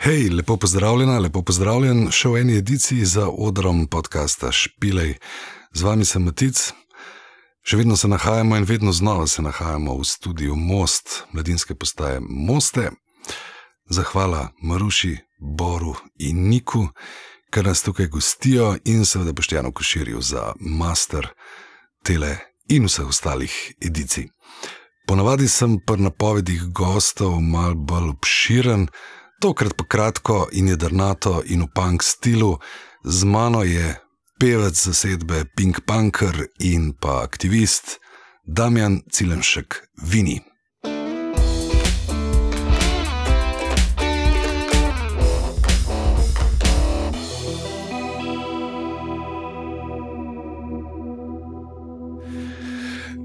Hej, lepo pozdravljena, lepo pozdravljen še v eni ediciji za odrom podcasta Špilej. Z vami sem Matic. Še vedno se nahajamo in vedno znova se nahajamo v studiu Most, mladinske postaje Moste. Zahvala Maruši, Boru in Niku, ker nas tukaj gostijo in seveda Boštjano Koširju za master, tele in vseh ostalih edicij. Ponavadi sem pri napovedih gostov mal bolj obširen, tokrat pa kratko in jedrnato in v punk stilu. Z mano je pevec zasedbe Pink Punker in pa aktivist Damjan Cilenšek Vini.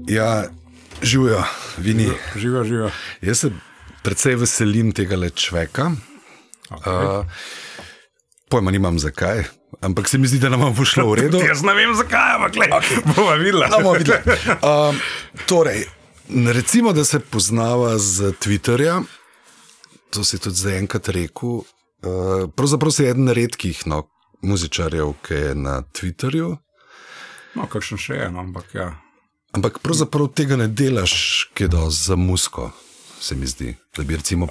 Ja, živijo, vini. Živijo, živijo. Jaz se precej veselim tega lečveka. Okay. Uh, pojma nimam zakaj, ampak se mi zdi, da nam bo šlo v redu. Jaz ne vem zakaj, ampak gledaj, okay. bomo videli. Bomo videli. Uh, torej, recimo, da se poznava z Twitterja, to si tudi zdaj enkrat rekel. Uh, pravzaprav si eden redkih no, muzičarjev, ki je na Twitterju. No, kakšen še je, no, ampak ja. Ampak pravzaprav tega ne delaš, ki je za musko, se mi zdi, da bi recimo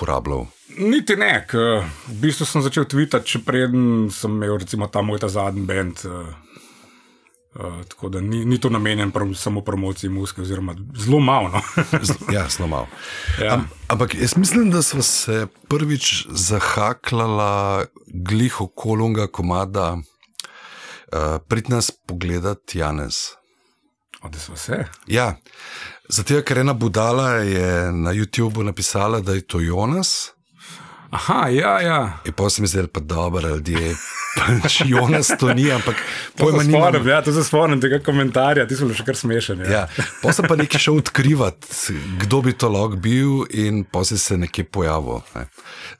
uporabljal. Niti ne, k, v bistvu sem začel tvitati, če preden sem imel recimo ta moj ta zadnji bend. Uh, uh, tako da ni, ni to namenjen prom, samo promociji muske, oziroma zelo malo. No. ja, zelo malo. Ja. Am, ampak jaz mislim, da smo se prvič zahaklala glih okolunga komada. Uh, Prid nas pogledati Janez. Da so vse. Ja, zato, ker ena budala je na YouTubu napisala, da je to Jonas. Aha, ja, ja. In pa sem zdaj pa dober, ljudje. Pač Jonas to ni, ampak pojma ni. Spomnim, ja, to se spomnim tega komentarja, ti so bili še kar smešni. Ja. Ja. Pa sem pa nekaj šel odkrivati, kdo bi to lahko bil, in si se nekje pojavil. Ne.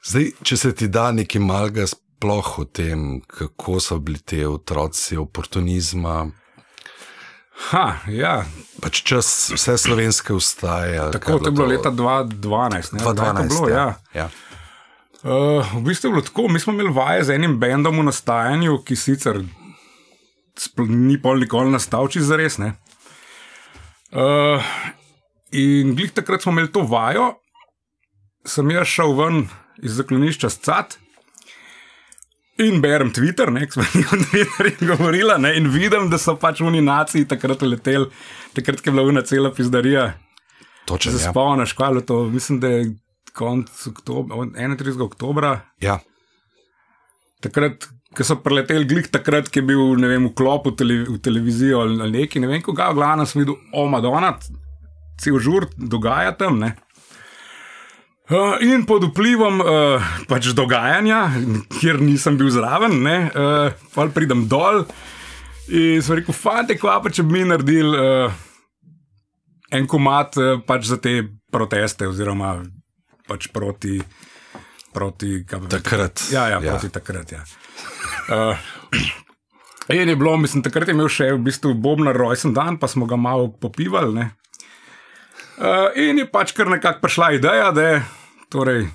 Zdaj, če se ti da nekaj malga sploh o tem, kako so bili te otroci oportunizma. Ha, ja. Pač čas vse slovenske ustaje. Tako je bilo leta 2012. 2012 bilo, ja. Ja. Uh, v bistvu je bilo tako, mi smo imeli vaje z enim bendom v nastajanju, ki sicer ni pol nikoli nastal, če za res. Uh, in glih takrat smo imeli to vajo, sem jaz šel ven iz zaklonišča s cat. In berem Twitter, ne, ki smo jih na Twitterju govorili, ne, in vidim, da so pač v naciji takrat leteli, takrat je bila ura cela pizdarija. Točno. Se spomniš, kaj je to? Mislim, da je konec oktobra, 31. oktobra. Ja. Takrat, ko so preleteli glih, takrat, ki je bil vem, v klopu tele, v televizijo ali, neki, ne vem, koga, glavno sem videl, o Madonna, cel žur dogaja tam. Ne. Uh, in pod vplivom uh, pač dogajanja, kjer nisem bil zraven, ne, uh, pa pridem dol in sem rekel, fante, kva pa če bi mi naredili uh, en komat uh, pač za te proteste, oziroma pač proti. proti takrat. Ja, ja, proti ja. takrat. Ja. Uh, in je bilo, mislim, takrat je imel še v bistvu Bobnar rojsten dan, pa smo ga malo popivali. Ne. Uh, in je pač kar nekako prišla ideja, da je, torej,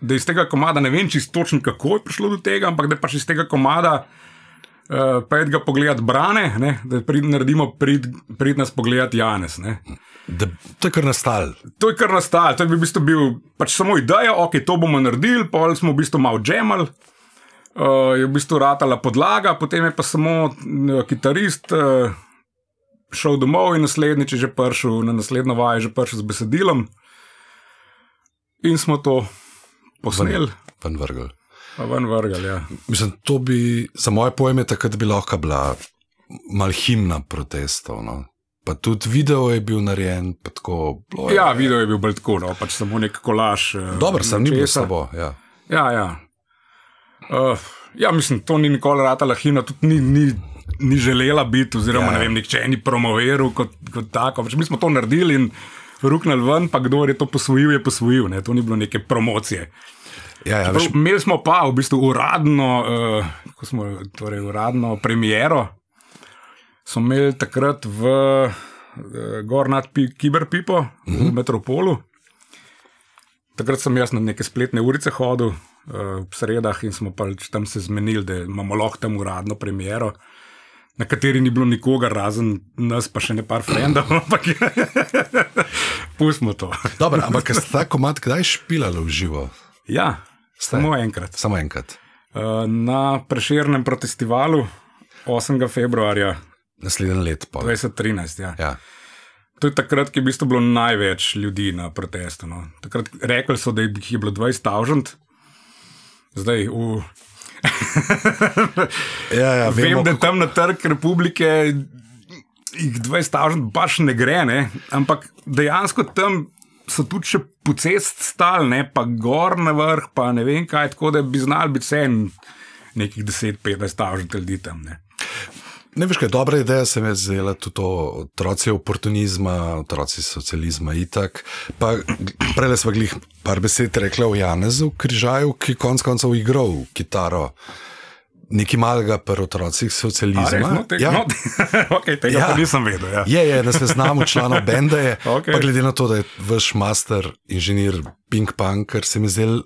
da iz tega komada ne vem čisto točno, kako je prišlo do tega, ampak da pač iz tega komada uh, pet ga pogledati brane, ne, da prid, naredimo prid, prid nas pogledati Janes. Ne. Da, to je kar nastalo. To je kar nastalo, to je v bistvu bil pač samo ideja, ok, to bomo naredili, pa smo v bistvu malo džemal. Uh, je v bistvu ratala podlaga, potem je pa samo uh, kitarist uh, šel domov in naslednjič je že prišel, na naslednjo vajo je že prišel z besedilom. In smo to posneli. Ven vrgel. Ven vrgel, ja. Mislim, to bi, za moje pojme, takrat bi lahko bila mal himna protestov. No? Pa tudi video je bil narejen. Tako, je, ja, video je bil bolj tako, no? pač samo nek kolaž. Dobro, sem ni bil slabo. Ja, ja. ja. Uh, ja, mislim, to ni nikoli ratala himna, tudi ni, ni, ni želela biti, oziroma ja. ne vem, nihče ni promoviral kot, kot tako. Pač mi smo to naredili in ruknili ven, pa kdo je to posvojil, je posvojil. Ne? To ni bilo neke promocije. Ja, ja, veš... Imeli smo pa v bistvu uradno, uh, smo, torej uradno premiero. Smo imeli takrat v uh, Gor nad Kiberpipo, uh -huh. v mhm. Metropolu. Takrat sem jaz na neke spletne urice hodil uh, v sredah in smo pač tam se zmenili, da imamo lahko tam uradno premiero. Na kateri ni bilo nikogar, razen nas, pa še ne par frendov, ampak pustimo to. Dobro, ampak ste ta komat kdaj špilali v živo? Ja, samo enkrat. Samo enkrat. Uh, na preširnem protestivalu 8. februarja Naslednji let pa. 2013. Ja. Ja. To je takrat, ki je v bistvu bilo največ ljudi na protestu. No. Takrat rekli so, da jih je bilo 20 tavžent, zdaj v. Ja, ja, Vem, vemo, da tam na trg republike jih 20 tavžent baš ne gre, ne? ampak dejansko tam so tudi še po cest stali, ne? pa gor na vrh, pa ne vem kaj, tako da bi znali biti vse nekih 10-15 tavžent ljudi tam. Ne? Ne veš, kaj dobra ideja se mi je zdela tudi to, otroci oportunizma, otroci socializma itak. Pa prej smo glih par besed rekla o Janezu Križaju, ki konc koncev igral kitaro. Nekaj malega pri otrocih socializma. No, te, ja. no, okay, tega Ja. ja. nisem vedel. Ja. Je, je, na seznamu članov benda je. Okej. Pa glede na to, da je vaš master inženir Pink Punker, se mi zdel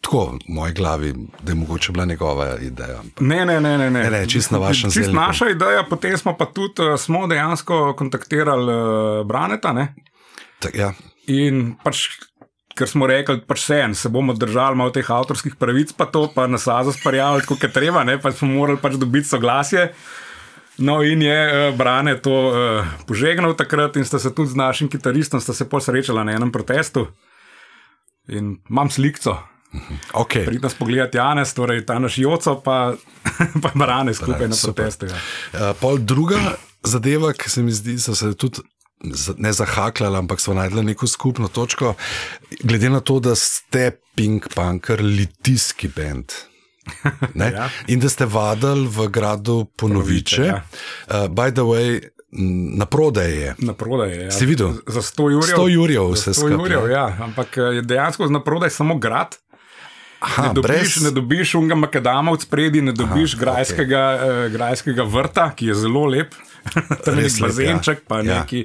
tako v moji glavi, da je mogoče bila njegova ideja. Ne, ne, ne. ne, ne. Ne, ne, čisto na vašem Čist zelniku. naša ideja, potem smo pa tudi uh, smo dejansko kontaktirali uh, Braneta. Ne? Tak, ja. In pač, ker smo rekli, pač se en, se bomo držali malo teh avtorskih pravic, pa to, pa nas azo sparjavali, kot je treba, ne? pa smo morali pač dobiti soglasje. No, in je uh, Brane to uh, požegnal takrat, in sta se tudi z našim kitaristom sta se posrečala na enem protestu. In imam slikco, Okay. pridem nas pogledati Janes, torej ta naš Joco, pa, pa Brane skupaj na super. protestu. Ja. Uh, pol druga zadeva, ki se mi zdi, so se tudi. Ne zahakljali, ampak so najdli neko skupno točko. Glede na to, da ste Pink Punker, litijski bend. Ja. In da ste vadili v gradu Ponoviče. ja. Uh, by the way, na prodaj je. Na prodaj je. Ja. Si videl? Za 100 jurjev. 100 jurjev vse 100 skupaj. jurjev, ja. Ampak eh, je dejansko na prodaj samo grad. Aha, Ne dobiš, brez, ne dobiš unga makadama od spredi, ne dobiš Aha, grajskega, okay. uh, grajskega vrta, ki je zelo lep, tam je lep, ja. pa Ja. neki.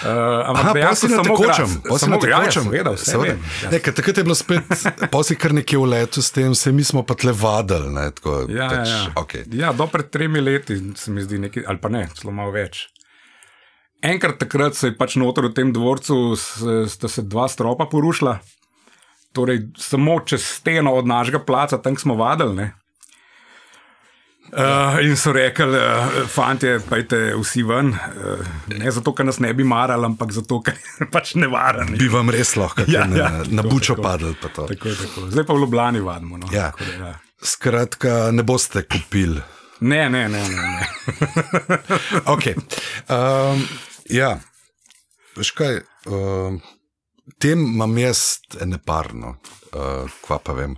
Uh, ampak Aha, dejansko samo tekočem, Samo tekočem. seveda, vse Seveda. Ja. Ne, takrat je bilo spet, pa si kar nekje v letu s tem, se mi smo pa tle vadili. Ne, tako, Ja, pač, ja, ja. okay. ja, do pred tremi leti se mi zdi nekaj, ali pa ne, celo malo več. Enkrat takrat se je pač noter v tem dvorcu, sta se dva stropa porušila, torej samo čez steno od našega placa, tam smo vadili. Ne? Uh, in so rekli, uh, fanti, pojdi vsi ven. Uh, ne zato, ker nas ne bi marali, ampak zato, ker pač nevarni. Bi vam res lahko Ja, na, ja, ja, tako, na bučo padli. Tako, tako. Zdaj pa v Ljubljani vadimo. No? Ja. Tako da, ja. Skratka, ne boste kupili. Ne, ne, ne. ne, ne. Okay. Um, ja, veš kaj, um, tem imam jaz eneparno, uh, kva pa vem.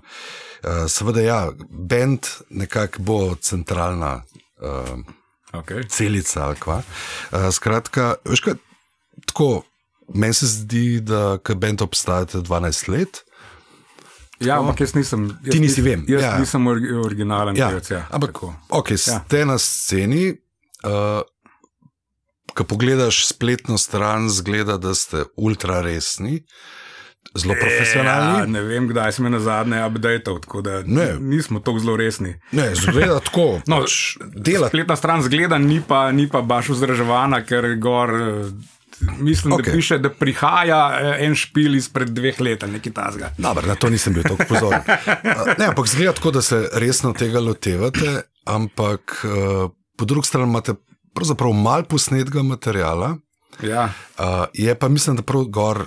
Uh, seveda, ja, bend nekako bo centralna uh, Okay. celica ali kva. Uh, skratka, veš kaj, tako, meni se zdi, da bend obstajate 12 let. Ja, ampak jaz nisem. Jaz Ti nisi nis- vem, Jaz ja. nisem or, originalen Ja, pevec. Ja, ampak, tako. ok, ste ja. na sceni. Uh, Ko pogledaš spletno stran, zgleda, da ste ultra resni, zelo Ja, profesionalni. ne vem, kdaj sem na zadnje updateal, tako da Ne. nismo tako zelo resni. Ne, zgleda tako. No, pač dela. Spletna stran zgleda, ni pa, ni pa baš vzdrževana, ker gor. eh, Mislim, okay. da piše, da prihaja eh, en špil izpred dveh let, ali nekaj tasga. Dobar, na to nisem bil tako pozoren. Ne, ampak zgleda tako, da se resno tega lotevate, ampak uh, po drugi strani imate pravzaprav malo posnetega materiala. Ja, Uh, je pa mislim, da prav gor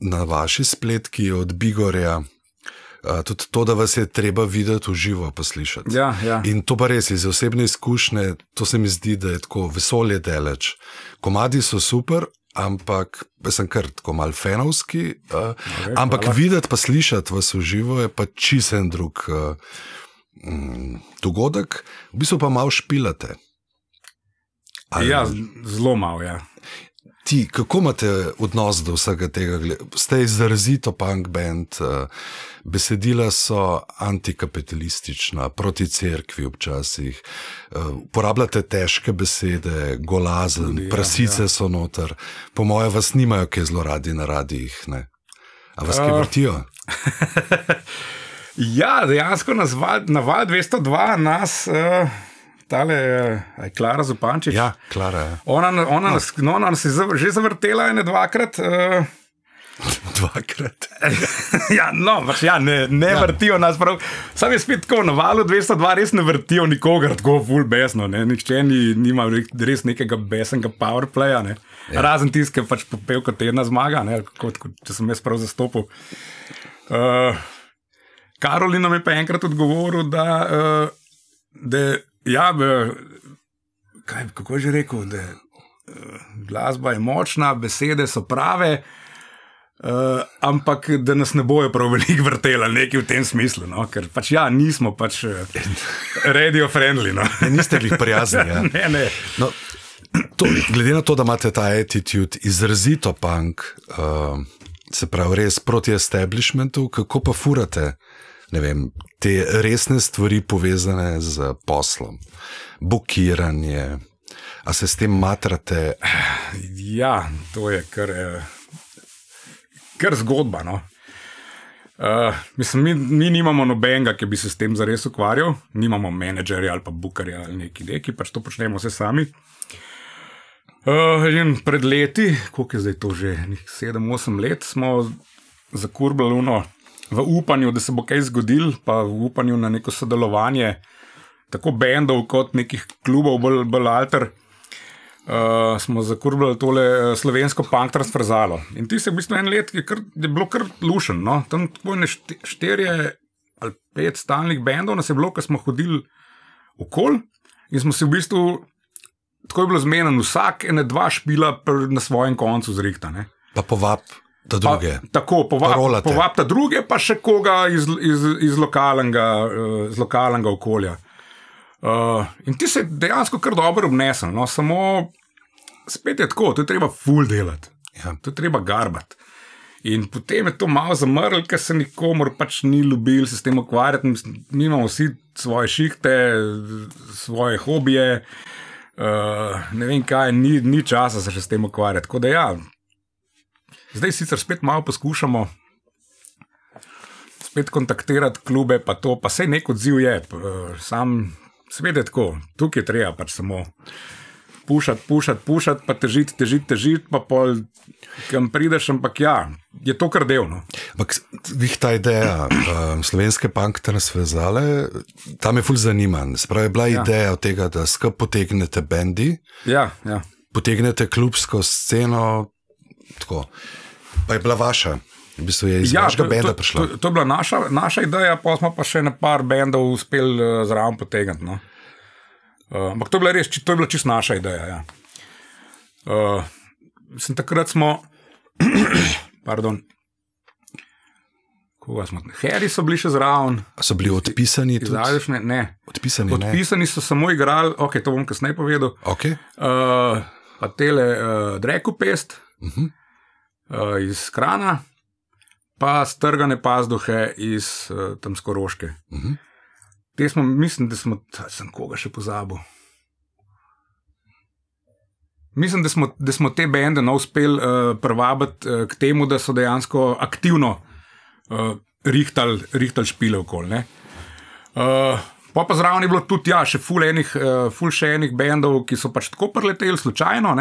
na vaši spletki od Bigorja. Uh, tudi to, da vas je treba videti v živo, poslušati. ja, ja. In to pa res iz osebne izkušnje, to se mi zdi, da je tako vesolje deleč. Komadi so super, ampak sem kar tako mal fenovski. Uh, Okay, ampak hvala. videti pa slišati vas v živo je pa čisen drug uh, mm, dogodek, v bistvu pa malo špilate. Ali- ja zelo malo. Ja. Ti, kako imate odnos do vsega tega? Ste izrazito punk band, eh, besedila so antikapitalistična, proti cerkvi včasih, eh, uporabljate težke besede, golazen, Tudi, ja, prasice ja. so noter. Po mojem, vas nimajo, ki zelo radi na radijih. Ne? A vas kaj Eh, vrtijo? Ja, dejansko na val 202 nas, uh, tale, uh, Klara Zupančič. Ja, Klara. Ja. Ona, ona, no. Nas, no, ona nas je zav, že zavrtela ene dvakrat. Uh, Dvakrat. ja, no, pač, ja, ne, ne ja. vrtijo nas prav. Sam je spet tako, na valu 202 res ne vrtijo nikogar tako full besno. Ne. Nihče ni, nima res nekega besnega powerplaya. Ne. Ja. Razen tiskaj pač popel kot ena zmaga, ne, kot, kot, če sem jaz prav zastopil. Uh, Karolina mi je pa enkrat odgovoril, da, uh, da ja, be, kaj, kako je že rekel, da uh, glasba je močna, besede so prave. Uh, ampak da nas ne bojo prav veliko vrteli, nekaj v tem smislu, no? ker pač ja, nismo pač radio friendly. No? Ne, niste bili prijazni. Ja. ne, ne. No, to, glede na to, da imate ta attitude izrazito punk, uh, se pravi res proti establishmentu, kako pa furate vem, te resne stvari povezane z poslom, bukiranje, a se s tem matrate? Ja, to je kar. Uh kar zgodba. No. Uh, mislim, mi, mi nimamo nobenega, ki bi se s tem zares ukvarjal, nimamo menedžerja ali pa bukarja ali neki neki, pač to počnemo vse sami. Uh, pred leti, koliko je zdaj to že, 7-8 let, smo zakurbali uno v upanju, da se bo kaj zgodil, pa v upanju na neko sodelovanje tako bendov kot nekih klubov, bolj, bolj alter uh, smo zakurbili tole eh, slovensko punk transferzalo. In ti se v bistvu en let, je, kar, je bilo kar lušen. No? Tam tako ne štirje ali pet stalnih bendov nas je bilo, ko smo hodili okol in smo se v bistvu. Tako je bilo zmeden, vsak ene dva špila na svojem koncu zrihtane. Pa povab ta druge. Pa, tako, povab, povab ta druge, pa še koga iz, iz, iz, lokalnega, iz lokalnega okolja. Uh, in ti se dejansko kar dobro obnesel, no, samo spet je tako, to je treba full delati, ja. to je treba garbati. In potem je to malo zamrl, ker se nikomor pač ni ljubil se s tem ukvarjati. Mi imamo vsi svoje šihte, svoje hobije, uh, ne vem kaj, ni, ni časa se še s tem ukvarjati. Da, ja, zdaj sicer spet malo poskušamo. Spet kontaktirati klube, pa to, pa se nek odziv je. Sam Sveda je tako, tukaj je treba pač samo pušati, pušati, pušati, pa težiti, težiti, težiti, pa pol, kam prideš, ampak ja, je to kar delno. Ampak vih ta ideja um, slovenske pankte nas vezale, tam je ful zaniman. Spravi, bila je ja. ideja od tega, da skup potegnete bendi, ja, ja. potegnete klubsko sceno, tako. Pa je bila vaša. V bistvu je iz ja, vašega benda prišla. To, to, to je bila naša, naša ideja, pa smo pa še na par bendov uspeli uh, zraven potegniti. No. Uh, ampak to je bila res, to je bila čisto naša ideja. Ja. Uh, sem takrat smo, pardon. Smo, Heri so bili še zraven. So bili odpisani? Zadešne, ne. Odpisani, odpisani so samo igrali, ok, to bom kasneje povedal. Okay. Uh, pa tele uh, Dreku Pest uh -huh. Uh, iz Krana pa strgane pazduhe iz uh, tam skoroške. Uh mhm. -huh. Te smo, mislim, da smo, da sem koga še pozabil. Mislim, da smo, da smo te bende no, uspeli uh, privabiti uh, k temu, da so dejansko aktivno uh, rihtali rihtal špile okoli. Uh, pa pa zraven je bilo tudi, ja, še ful enih, uh, ful še enih bendov, ki so pač tako preleteli slučajno.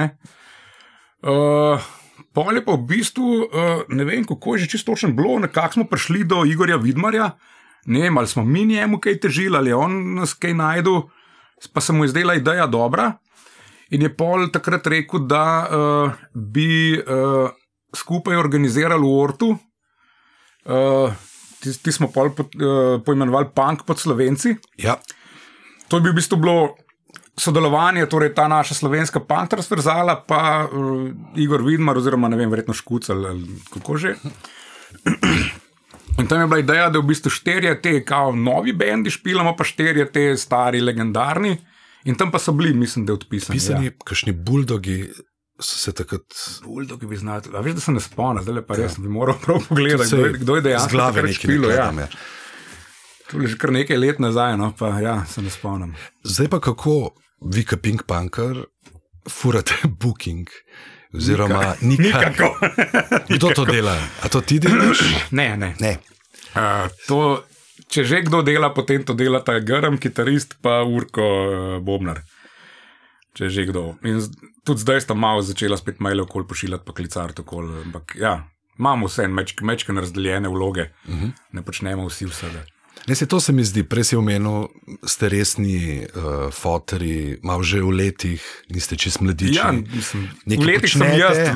Uh, Pol je pa v bistvu, uh, ne vem, kako je že čisto točno bilo, nekako smo prišli do Igorja Vidmarja. Ne vem, ali smo mi njemu kaj težili, ali on nas kaj najdel, pa se mu je zdela ideja dobra. In je pol takrat rekel, da uh, bi uh, skupaj organizirali v Ortu. Uh, ti, ti smo pol po, uh, poimenovali Punk pod Slovenci. Ja. To bi v bistvu bilo sodelovanje, torej ta naša slovenska pantransverzala, pa uh, Igor Vidmar, oziroma ne vem, verjetno Škucel ali kako že. In tam je bila ideja, da v bistvu štirje te kao novi bendi špilamo, pa štirje te stari, legendarni. In tam pa so bili, mislim, da odpisani. Pisani, ja. kakšni buldogi so se takrat. Buldogi bi znali. A veš, da se ne spomnim, zdaj pa res ja. bi moral prav pogledati, kdo, kdo je dejansko zglaven špilo. Ja. To je že kar nekaj let nazaj, no pa ja, se ne spomnim. Zdaj pa kako vi, kot Pink Punker, furate booking. Oziroma, nikako. Kdo to dela? A to ti delaš? Ne, ne. ne. Uh, to, če že kdo dela, potem to dela ta grm, kitarist, pa urko uh, Bobnar. Če že kdo. In tudi zdaj sta malo začela spet maile okoli pošiljati, pa klicati okoli. Ampak ja, imamo vse mečke, mečke razdeljene vloge, uh -huh. ne počnemo vsi vsega. Ne, se to se mi zdi, prej si omenil, ste resni uh, foteri, malo že v letih, niste čist mladiči. Ja, mislim, v letih sem jaz,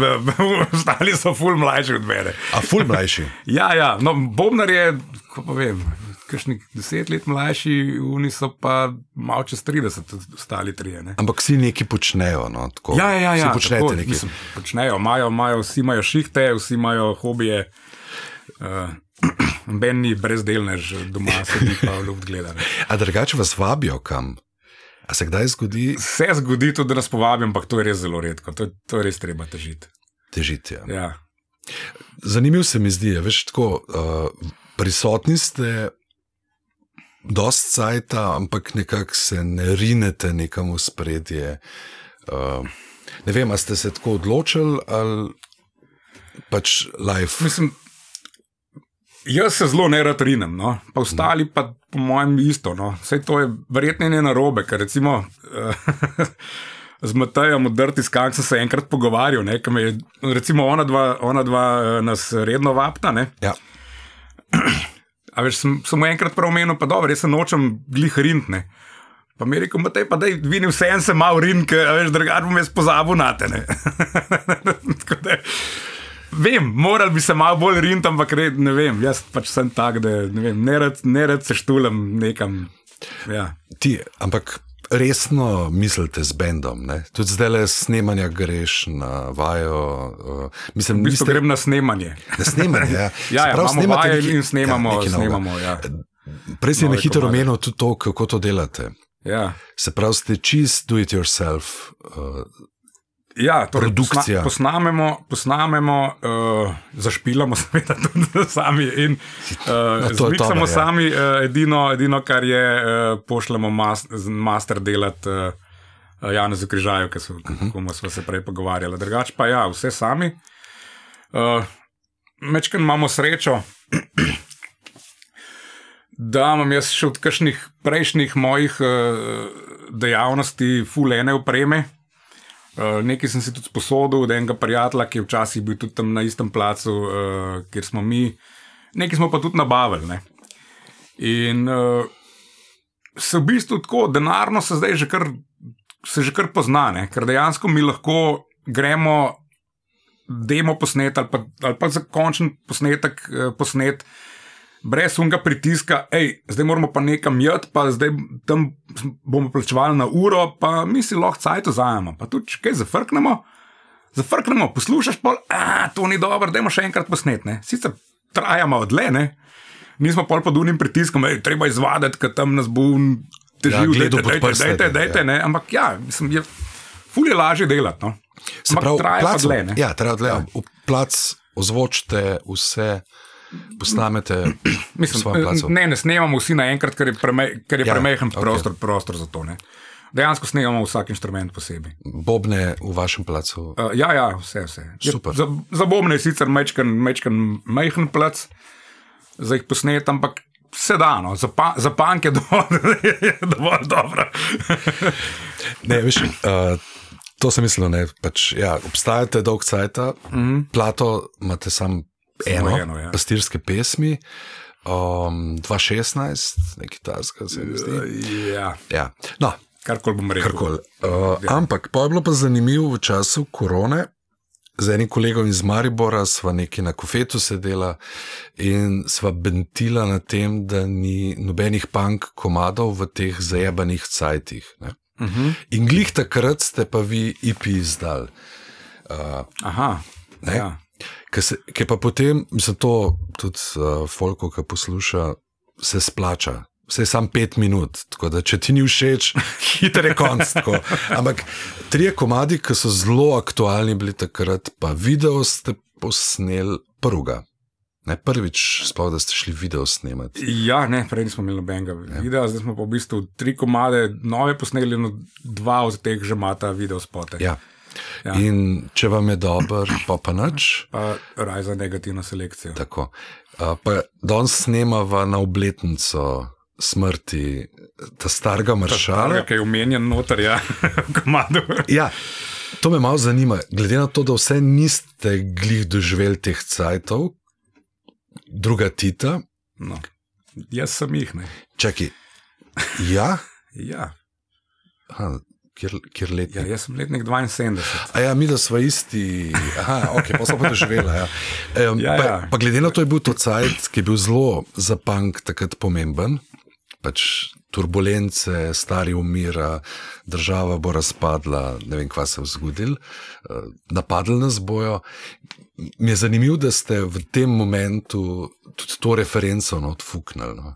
ostali so ful mlajši od mene. A ful mlajši? ja, ja, no, Bobnar je, ko pa vem, kakšni deset let mlajši, oni so pa malo čez 30, ostali trije. Ne? Ampak vsi nekaj počnejo. No, tako, ja, ja, ja vsi počnete tako, nekaj. mislim, počnejo, imajo, imajo, vsi imajo šihte, vsi imajo hobije. Uh, Ben ni brezdelnež, doma sedi pa v luft gleda. ne. A drugače vas vabijo kam? A se kdaj zgodi Se zgodi tudi, da nas povabijo, ampak to je res zelo redko, to, to je res treba težiti. težiti? Ja. Ja. Zanimivo se mi zdi, veš, tako uh, prisotni ste. Dost cajta, ampak nekako se ne rinete nekam v spredje. Uh, ne vem, ali ste se tako odločili ali pač life. Mislim, jaz se zelo ne rad rinem, no? pa ostali pa po mojem isto. No? Vse to je verjetno ne narobe, ker recimo. Uh, Z Matejem od Drti Skank sem se enkrat pogovarjal, ne, ker me je, recimo, ona dva, ona dva eh, nas redno vapta. Ne. Ja. A veš, sem, sem mu enkrat prav omenil, pa dobro, jaz se nočem glih rintne. Pa mi je rekel, Matej, pa da vidim vse en se mal rin, ker a veš, drugače bom jaz pozabil na te. ne." Tako da, Vem, moral bi se malo bolj rint, ampak re, ne vem, jaz pač sem tak, da ne, vem, ne, rad, ne rad se štulam nekam. Ja. Ti, ampak resno mislite z bendom, ne? tudi zdaj le snemanja greš na vajo. Uh, mislim, V bistvu niste- grem na snemanje. Na snemanje, ja. Ja, ja imamo snemate nekaj- in snemamo. ja, snemamo ja. Prej si na hitro omenil tudi to, kako to delate. Ja. Se pravi, ste čist do it yourself. Uh, Ja, torej, Produkcija. Posna, posnamemo, posnamemo uh, zašpilamo, seveda, tudi sami. In, uh, No, Zmiksamo dobro, ja. sami, uh, edino, edino, kar je, uh, pošljemo mas, master delati uh, Janezu Križaju, ki Mhm. uh -huh. smo se prej pogovarjali. Drugače pa ja, vse sami. Uh, Mečkaj imamo srečo, da imam jaz še od kakšnih prejšnjih mojih uh, dejavnosti fulene opreme. Uh, nekaj sem si tudi sposodil od enega prijatelja, ki je včasih bil tudi tam na istem placu, uh, kjer smo mi. Nekaj smo pa tudi nabavili. Ne? In uh, se v bistvu tako, denarno se zdaj že kar, se že kar pozna, ne? ker dejansko mi lahko gremo demo posnet ali pa, ali pa za končen posnetek uh, posnet. Brez unga pritiska, hej, zdaj moramo pa nekam jeti, pa zdaj tam bomo plačevali na uro, pa mi si lahko cajt vzamemo. Pa tudi, kaj zafrknemo, zafrknemo, poslušaš pa, a to ni dobro, dajmo še enkrat posnetne. Sicer traja malo dlje, ne? nismo pol pod unim pritiskom, hej, treba izvaditi, ker tam nas bo Ja, težil, gledal dajte, dajte, prste, dajte, dajte, ja. ne, ampak ja, mislim, je, ful je lažje delati. No? Ampak pravi, traja pa placu- dlje, ne. Ja, traja dlje. Ja. Plac ozvočite vse, posnamete Mislim, svojem placu. ne, ne snemamo vsi naenkrat, ker je, preme, ker je Ja, premehen okay. prostor, prostor za to. Ne. Dejansko snemamo vsak inštrument posebej. Bobne v vašem placu. Uh, ja, ja, vse, vse. Je- Super. Za, za bombne je sicer mečken, mečken majhen plac, za jih posnet, ampak vse dano, za, pa, za panke dovolj, je dovolj dobro. Ne, veš, uh, to sem mislil, ne, pač, ja, obstajate dolg cajt, mm -hmm. plato imate samo eno, eno, ja. pastirske pesmi. Um, 2016, nekaj tasga se mi zdi. ja, Ja. No, karkoli bom rekel. karkoli. Uh, ja. Ampak pa je bilo pa zanimivo v času korone. Z enim kolegom iz Maribora sva nekaj na kofetu sedela in sva bentila na tem, da ni nobenih punk komadov v teh zajebanih cajtih. Ne? Uh -huh. In glih takrat ste pa vi IP izdal. Uh, Aha, Ne. ja. Ker pa potem, mislim, to tudi uh, Folko, ki posluša, se splača. Vse je samo pet minut, tako da če ti ni všeč, hiter je konc. tako. Ampak trije komadi, ki so zelo aktualni bili takrat, pa video ste posneli prvega. Ne prvič, sploh da ste šli video snemati. Ja, ne, prej nismo imeli nobenega ja. videa, zdaj smo pa v bistvu tri komade nove posneli, no dva od teh že imata video spote. Ja. Ja. In če vam je dobro, pa pa nič. Pa raj za negativno selekcijo. Tako. Uh, danes snemava na obletnico smrti ta starega maršala. Ki je omenjen noter, ja, v komadu. Ja, to me malo zanima. Glede na to, da vse niste glih doživeli teh cajtov, druga Tita, No. Jaz sem jih, ne. čakaj. Ja, Ja, Aha, kjer, kjer let ja je? jaz sem letnik 72. A ja, mi da smo isti, aha, ok, pa smo pa doživeli. Ja. Um, Ja, pa, ja. pa glede na to, je bil to cajt, ki je bil zelo za punk takrat pomemben. Pač turbulence, stari umira, država bo razpadla, ne vem, kaj se bo zgodilo, eh, napadli nas bojo. Mi je zanimivo, da ste v tem momentu tudi to referenco no, odfuknili. No.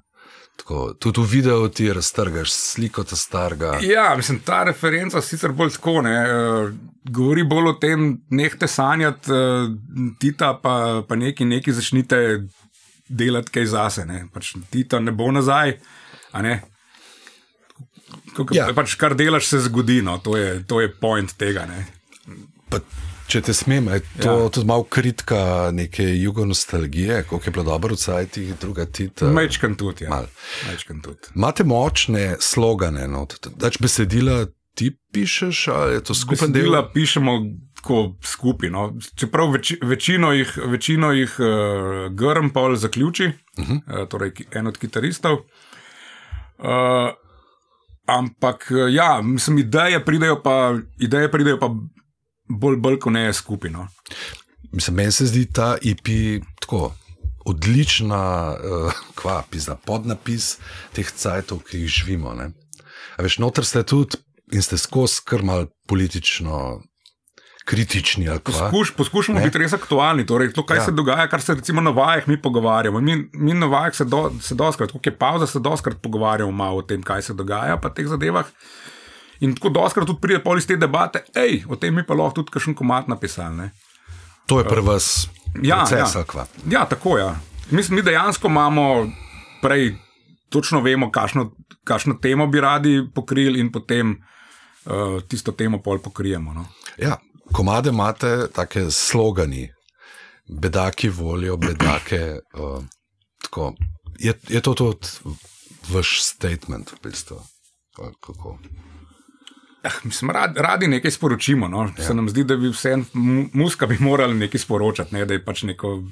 Tako, tudi v videu ti raztrgaš sliko ta starega. Ja, mislim, ta referenca sicer bolj tako ne. Uh, govori bolj o tem, nehte sanjati, uh, Tita pa, pa neki, neki začnite delati kaj zase. Ne. Pač Tita ne bo nazaj, a ne. Kako, ja. pač, kar delaš, se zgodi. No. To, je, to je point tega. Ne. Pa, če te smem, je to ja. Tudi malo kritika neke jugonostalgije, kako je bilo dobro v cajtih, druga tita. Mečkan tudi. Ja. Mal. Mečkan tudi. Imate močne slogane, no? dač besedila ti pišeš, ali je to skupen del? Besedila pišemo tako skupaj. No. Čeprav veči, večino jih, večino jih uh, Grm Paul zaključi, uh -huh. uh, torej en od kitaristov. Uh, ampak eh, ja, mislim, ideje pridejo pa, ideje pridejo pa bolj, bolj kot ne skupaj. No. Mislim, meni se zdi ta IP tako. Odlična, uh, kva, pizna, podnapis teh cajtov, ki jih živimo. Ne? A veš, noter ste tudi in ste skozi krmal politično kritični. kva. Poskuš, poskušamo Ne? biti res aktualni. Torej, to, kaj Ja. se dogaja, kar se recimo na vajah mi pogovarjamo. Mi, mi na vajah se, do, se doskrat, kot je pauza, se doskrat pogovarjamo o tem, kaj se dogaja, pa teh zadevah. In tako doskrat tudi pride pol iz te debate, hej, o tem mi pa lahko tudi kakšen komat napisali. Ne? To je pri vas Ja, proces, ja. Ja, tako je. Ja. Mi, mi dejansko imamo prej, točno vemo, kakšno, kakšno temo bi radi pokrili, in potem uh, tisto temo pol pokrijemo. No. Ja, komade imate take slogani, bedaki volijo, bedake. Uh, tako. je, je to tudi vaš statement, v bistvu? Kako? Ah, mislim, rad, radi nekaj sporočimo. No. Ja. Se nam zdi, da bi vse muska bi morali nekaj sporočati, ne, da je pač neko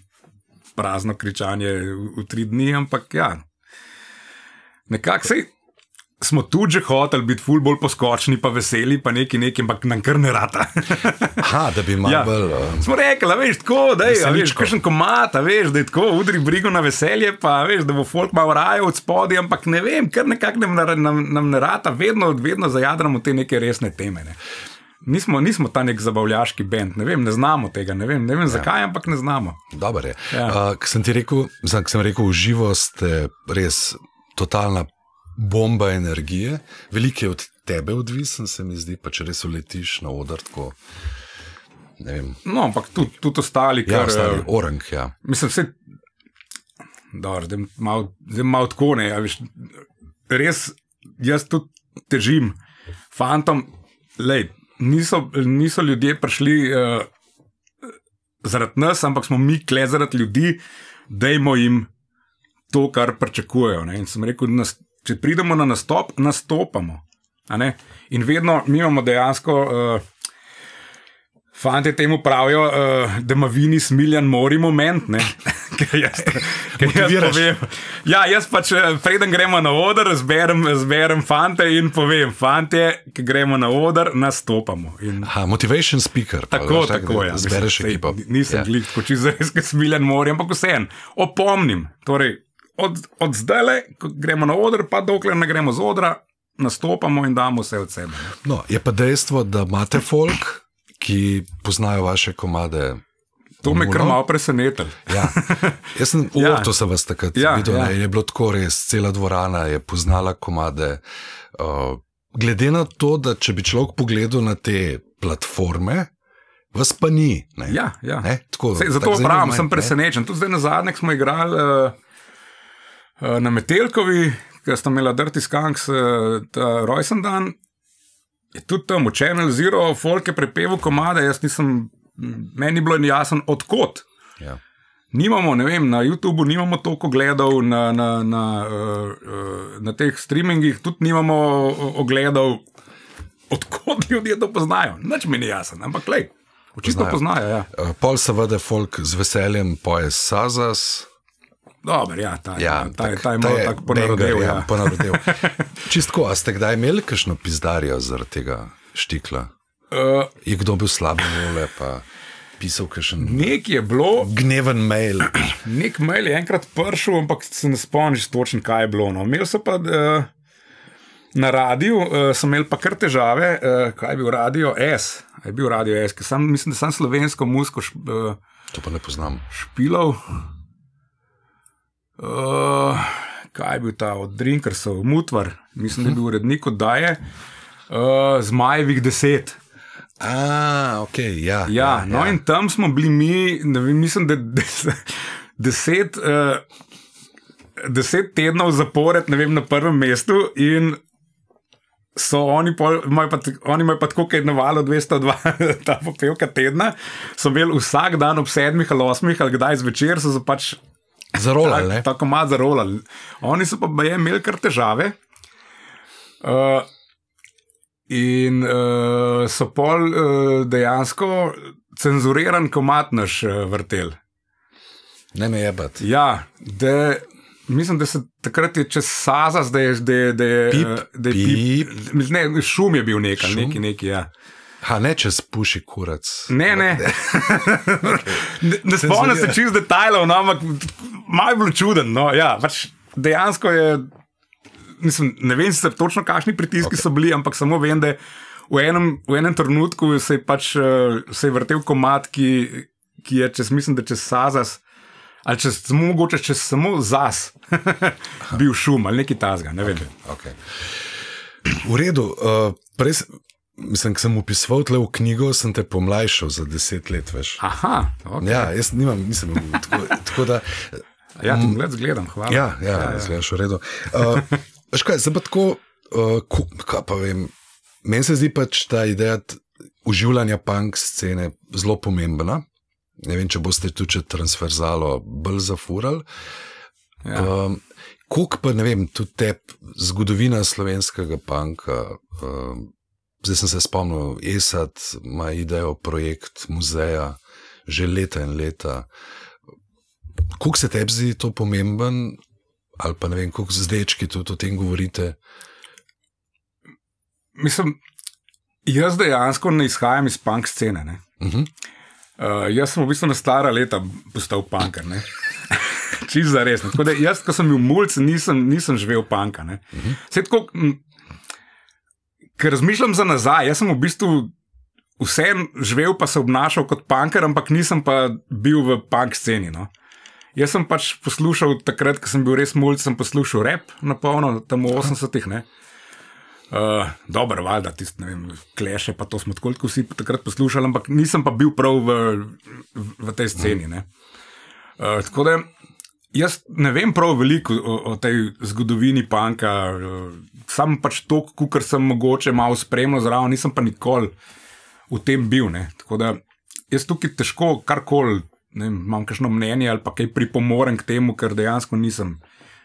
prazno kričanje v, v tri dni, ampak ja. Nekako se smo tudi že hoteli biti ful bolj poskočni, pa veseli, pa neki neki, ampak nam kar ne rata. Aha, da bi malo Ja. bolj. Uh, Smo rekli, a veš, tako, da je Veseličko. kakšen komat, a veš, da je tako, udri brigo na veselje, pa veš, da bo folk malo rajal od spodaj, ampak ne vem, kar nekako nam, nam, nam, ne rata, vedno, vedno zajadramo te neke resne teme. Ne. Nismo, nismo ta nek zabavljaški bend, ne vem, ne znamo tega, ne vem, ne vem zakaj, ampak ne znamo. Dobar je. Ja. Uh, Ko sem ti rekel, sem rekel, v živo ste res totalna bomba energije. Veliko je od tebe odvisen, se mi zdi, pa če res uletiš na oder. Tako, No, ampak tudi, tudi ostali, ja, kar, stari eh, orang. Ja. Mislim, vse. Dobro, zdaj malo, zdaj malo tako ne. a Veš, res, jaz tudi težim fantom. Lej, niso, niso ljudje prišli uh, zaradi nas, ampak smo mi kle zaradi ljudi, dajmo jim to, kar pričakujejo. ne. In sem rekel, nas, če pridemo na nastop, nastopamo. In vedno mi imamo dejansko. Uh, Fantje temu pravijo, uh, da ima vini smiljan mori moment. ne. Ker jaz, ker jaz povem. Ja, jaz pač, eh, preden gremo na oder, zberem, zberem fante in povem, fantje, ki gremo na oder, nastopamo. In Aha, motivation speaker. pa, Tako, tak, tako je. Zbereš ekipo. Nisem Ja. ja. glih, kot če zares, ki smiljen morje, ampak vseeno, opomnim. Torej, od, od zdaj le, ko gremo na oder, pa dokler ne gremo z odra, nastopamo in damo vse od sebe. No, je pa dejstvo, da imate folk, ki poznajo vaše komade. To me kar malo presenetilo. Ja. Jaz sem v Ja. Ortu sem vas takrat Ja, videl, ja. in je bilo tako res, cela dvorana je poznala komade. Uh, glede na to, da če bi človek pogledal na te platforme, vas pa ni. Ne, Ja, ja. Ne, tako, Sej, zato zanimiv pravim, sem ne. presenečen. Tudi zdaj na zadnjem smo igrali uh, na Metelkovi, ker sta imela Dirty Skunks ta rojsten dan. je tudi tam Channel Zero, folk je prepeval komade, jaz nisem, meni ni bilo jasno, odkot. Ja. Nimamo, ne vem, na YouTubu nimamo toliko gledov, na, na, na, uh, na teh streamingih tudi nimamo ogledov, odkot ljudje to poznajo. Nič mi ni jasno, ampak le, očitno poznajo. Ja. Uh, pol seveda folk z veseljem poje Sazas. Dober, ja, ta, Ja, ta, tak- ta je malo tako ponarodel. banger, Ja. ponarodel. Čistko, a ste kdaj imeli kakšno pizdarjo zaradi tega štikla? Uh, Je kdo bil slabe vole, pa pisal kakšen nek je bilo, gneven mail? nek mail je enkrat prišel, ampak se ne spomniš točno, kaj je bilo. No. Imel sem pa uh, na radiju, uh, sem imel pa kar težave, uh, kaj je bil radio S. Je bil radio S, ker sem, mislim, da sem slovensko musko š, uh, To pa ne poznam. špilov. Uh, kaj je bil ta od Drinkersov, Mutvar, mislim, da je bil urednik oddaje, uh, Zmajevih deset. A, ok, ja. Ja, no in tam smo bili mi, vem, mislim, da des, deset, uh, deset tednov zapored, ne vem, na prvem mestu. In so oni, pol, imajo pa, oni imajo pa tako, je navalo 202, ta popevka tedna, so imeli vsak dan ob sedmih ali osmih ali kdaj zvečer, so pač Zarolali, ne? tako malo zarolali. Oni so pa imeli kar težave. Uh, in uh, so pol uh, dejansko cenzuriran komat naš uh, vrtel. Ne me jebat. Ja, da, mislim, da se takrat je čez Saza, da je, da je, da je, Pip, da je pip. pip. Ne, šum je bil nekaj, Šum? neki, neki, ja. Ha, ne čez puši kurac. Ne, ne. ne, ne spomnim se čist detajlov, no, ampak malo je bilo čuden. No, ja, pač dejansko je, mislim, ne vem sicer točno, kakšni pritiski okay. so bili, ampak samo vem, da v enem, v enem trenutku se je, pač, eh, se je vrtel komat, ki, ki je čez, mislim, da čez Sazas. Ali če samo mogoče, če samo zas, bil šum ali nekaj tasga, ne vem. Okay. V redu. Uh, prej, mislim, ko sem upisoval tle v knjigo, sem te pomlajšal za deset let, veš. Aha, okay. Ja, jaz nimam, nisem bil tako, tako da. ja, ti gled, gledam, hvala. Ja, ja, ja, ja. zgledaš v redu. Uh, veš kaj, zdaj pa tako, uh, ku, kaj pa vem. Meni se zdi pač ta ideja uživanja punk scene zelo pomembna. Ne vem, če boste tudi če transverzalo bolj zafurali. Ja. Um, Kuk pa ne vem, tudi te zgodovina slovenskega panka. Um, zdaj sem se spomnil, ESAT ima idejo, projekt muzeja, že leta in leta. Kuk se tebi zdi to pomemben, ali pa ne vem, koliko z dečki tudi o tem govorite? Mislim, jaz dejansko ne izhajam iz punk scene. Ne? Uh -huh. Uh, jaz sem v bistvu na stara leta postal punker. Čist za res. Tako da jaz, ko sem bil mulj, nisem, nisem živel punka. Uh -huh. tako, m, ker razmišljam za nazaj, jaz sem v bistvu vse živel, pa se obnašal kot punker, ampak nisem pa bil v punk sceni. No. Jaz sem pač poslušal takrat, ko sem bil res mulj, sem poslušal rap na polno, tam v 80-ih. ne. Uh, Dobro, valjda, tisti, ne vem, kleše, pa to smo tako kot vsi takrat poslušali, ampak nisem pa bil prav v, v tej sceni. ne. Uh, tako da jaz ne vem prav veliko o, o tej zgodovini panka, sam pač to, kar sem mogoče malo spremljal zraven, nisem pa nikoli v tem bil. Ne. Tako da jaz tukaj težko karkoli, imam kakšno mnenje ali pa kaj pripomorem k temu, ker dejansko nisem.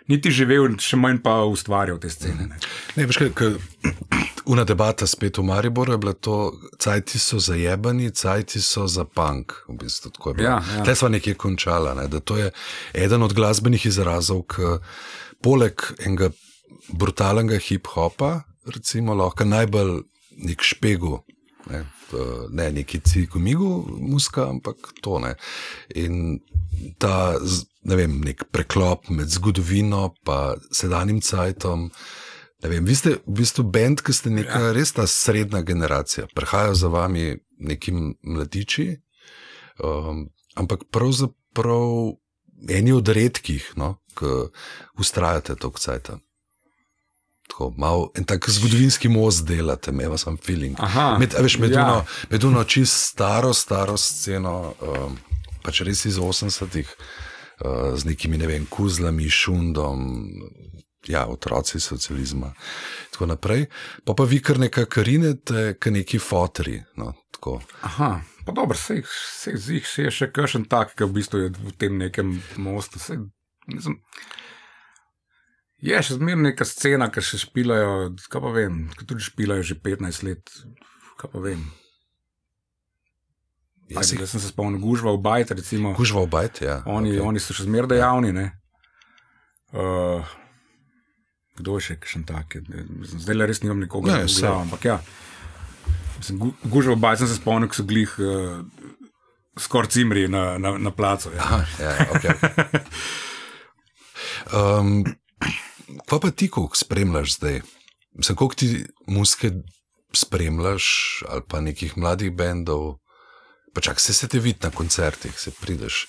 Niti živel, še manj pa ustvarjal te scene. Ne. Ne, veš kaj, ke- una debata spet v Mariboru je bila to, cajti so zajebani, cajti so za punk. V bistvu. Ja, ja. Tle sva nekje končala, ne, da to je eden od glasbenih izrazov, ki poleg enega brutalnega hip-hopa, recimo, lahko najbolj nek špegu. Ne, ne neki cigumigu, muska, ampak to ne. In ta, ne vem, nek preklop med zgodovino in sedanjim cajtom. Ne Vem, vi ste v bistvu bend, ki ste neka ja. res ta srednja generacija. Prihajajo za vami neki mladiči, um, ampak pravzaprav eni od redkih, no, ki ustrajate tok cajta. Tako, mal, en tak zgodovinski most delate, me vas sam feeling. Aha, med, veš, med, ja. ja. uno, med uno čist staro, staro sceno, um, pač res iz 80-ih, uh, z nekimi, ne vem, kuzlami, šundom, ja, otroci socializma. Tako naprej. Pa pa vi kar nekaj karinete, kar neki fotri. No, tako. Aha, pa dobro, se jih je še kakšen tak, ki v bistvu je v tem nekem mostu. Sej, mislim, je še zmeraj neka scena, ki še špilajo, kaj pa vem, ki tudi špilajo že 15 let, kaj pa vem. Ja, Ajde, si- sem se spomnil, gužva v bajt, recimo. Kužva v bajt, ja. Oni, okay. oni so še zmeraj dejavni. ne. Uh, kdo je še kakšen tak? Zdaj le res nimam nikogar, Ne, saj. glav, ampak ja. Gužva v bajt sem se spomnil, ko so glih uh, skoraj cimri na, na, na placu. Ja. Aha, ja, ja, okay. um, kva pa ti, koliko spremljaš zdaj? Mislim, koliko ti muske spremljaš, ali pa nekih mladih bendov? Pa čak se se te vidi na koncertih, se prideš.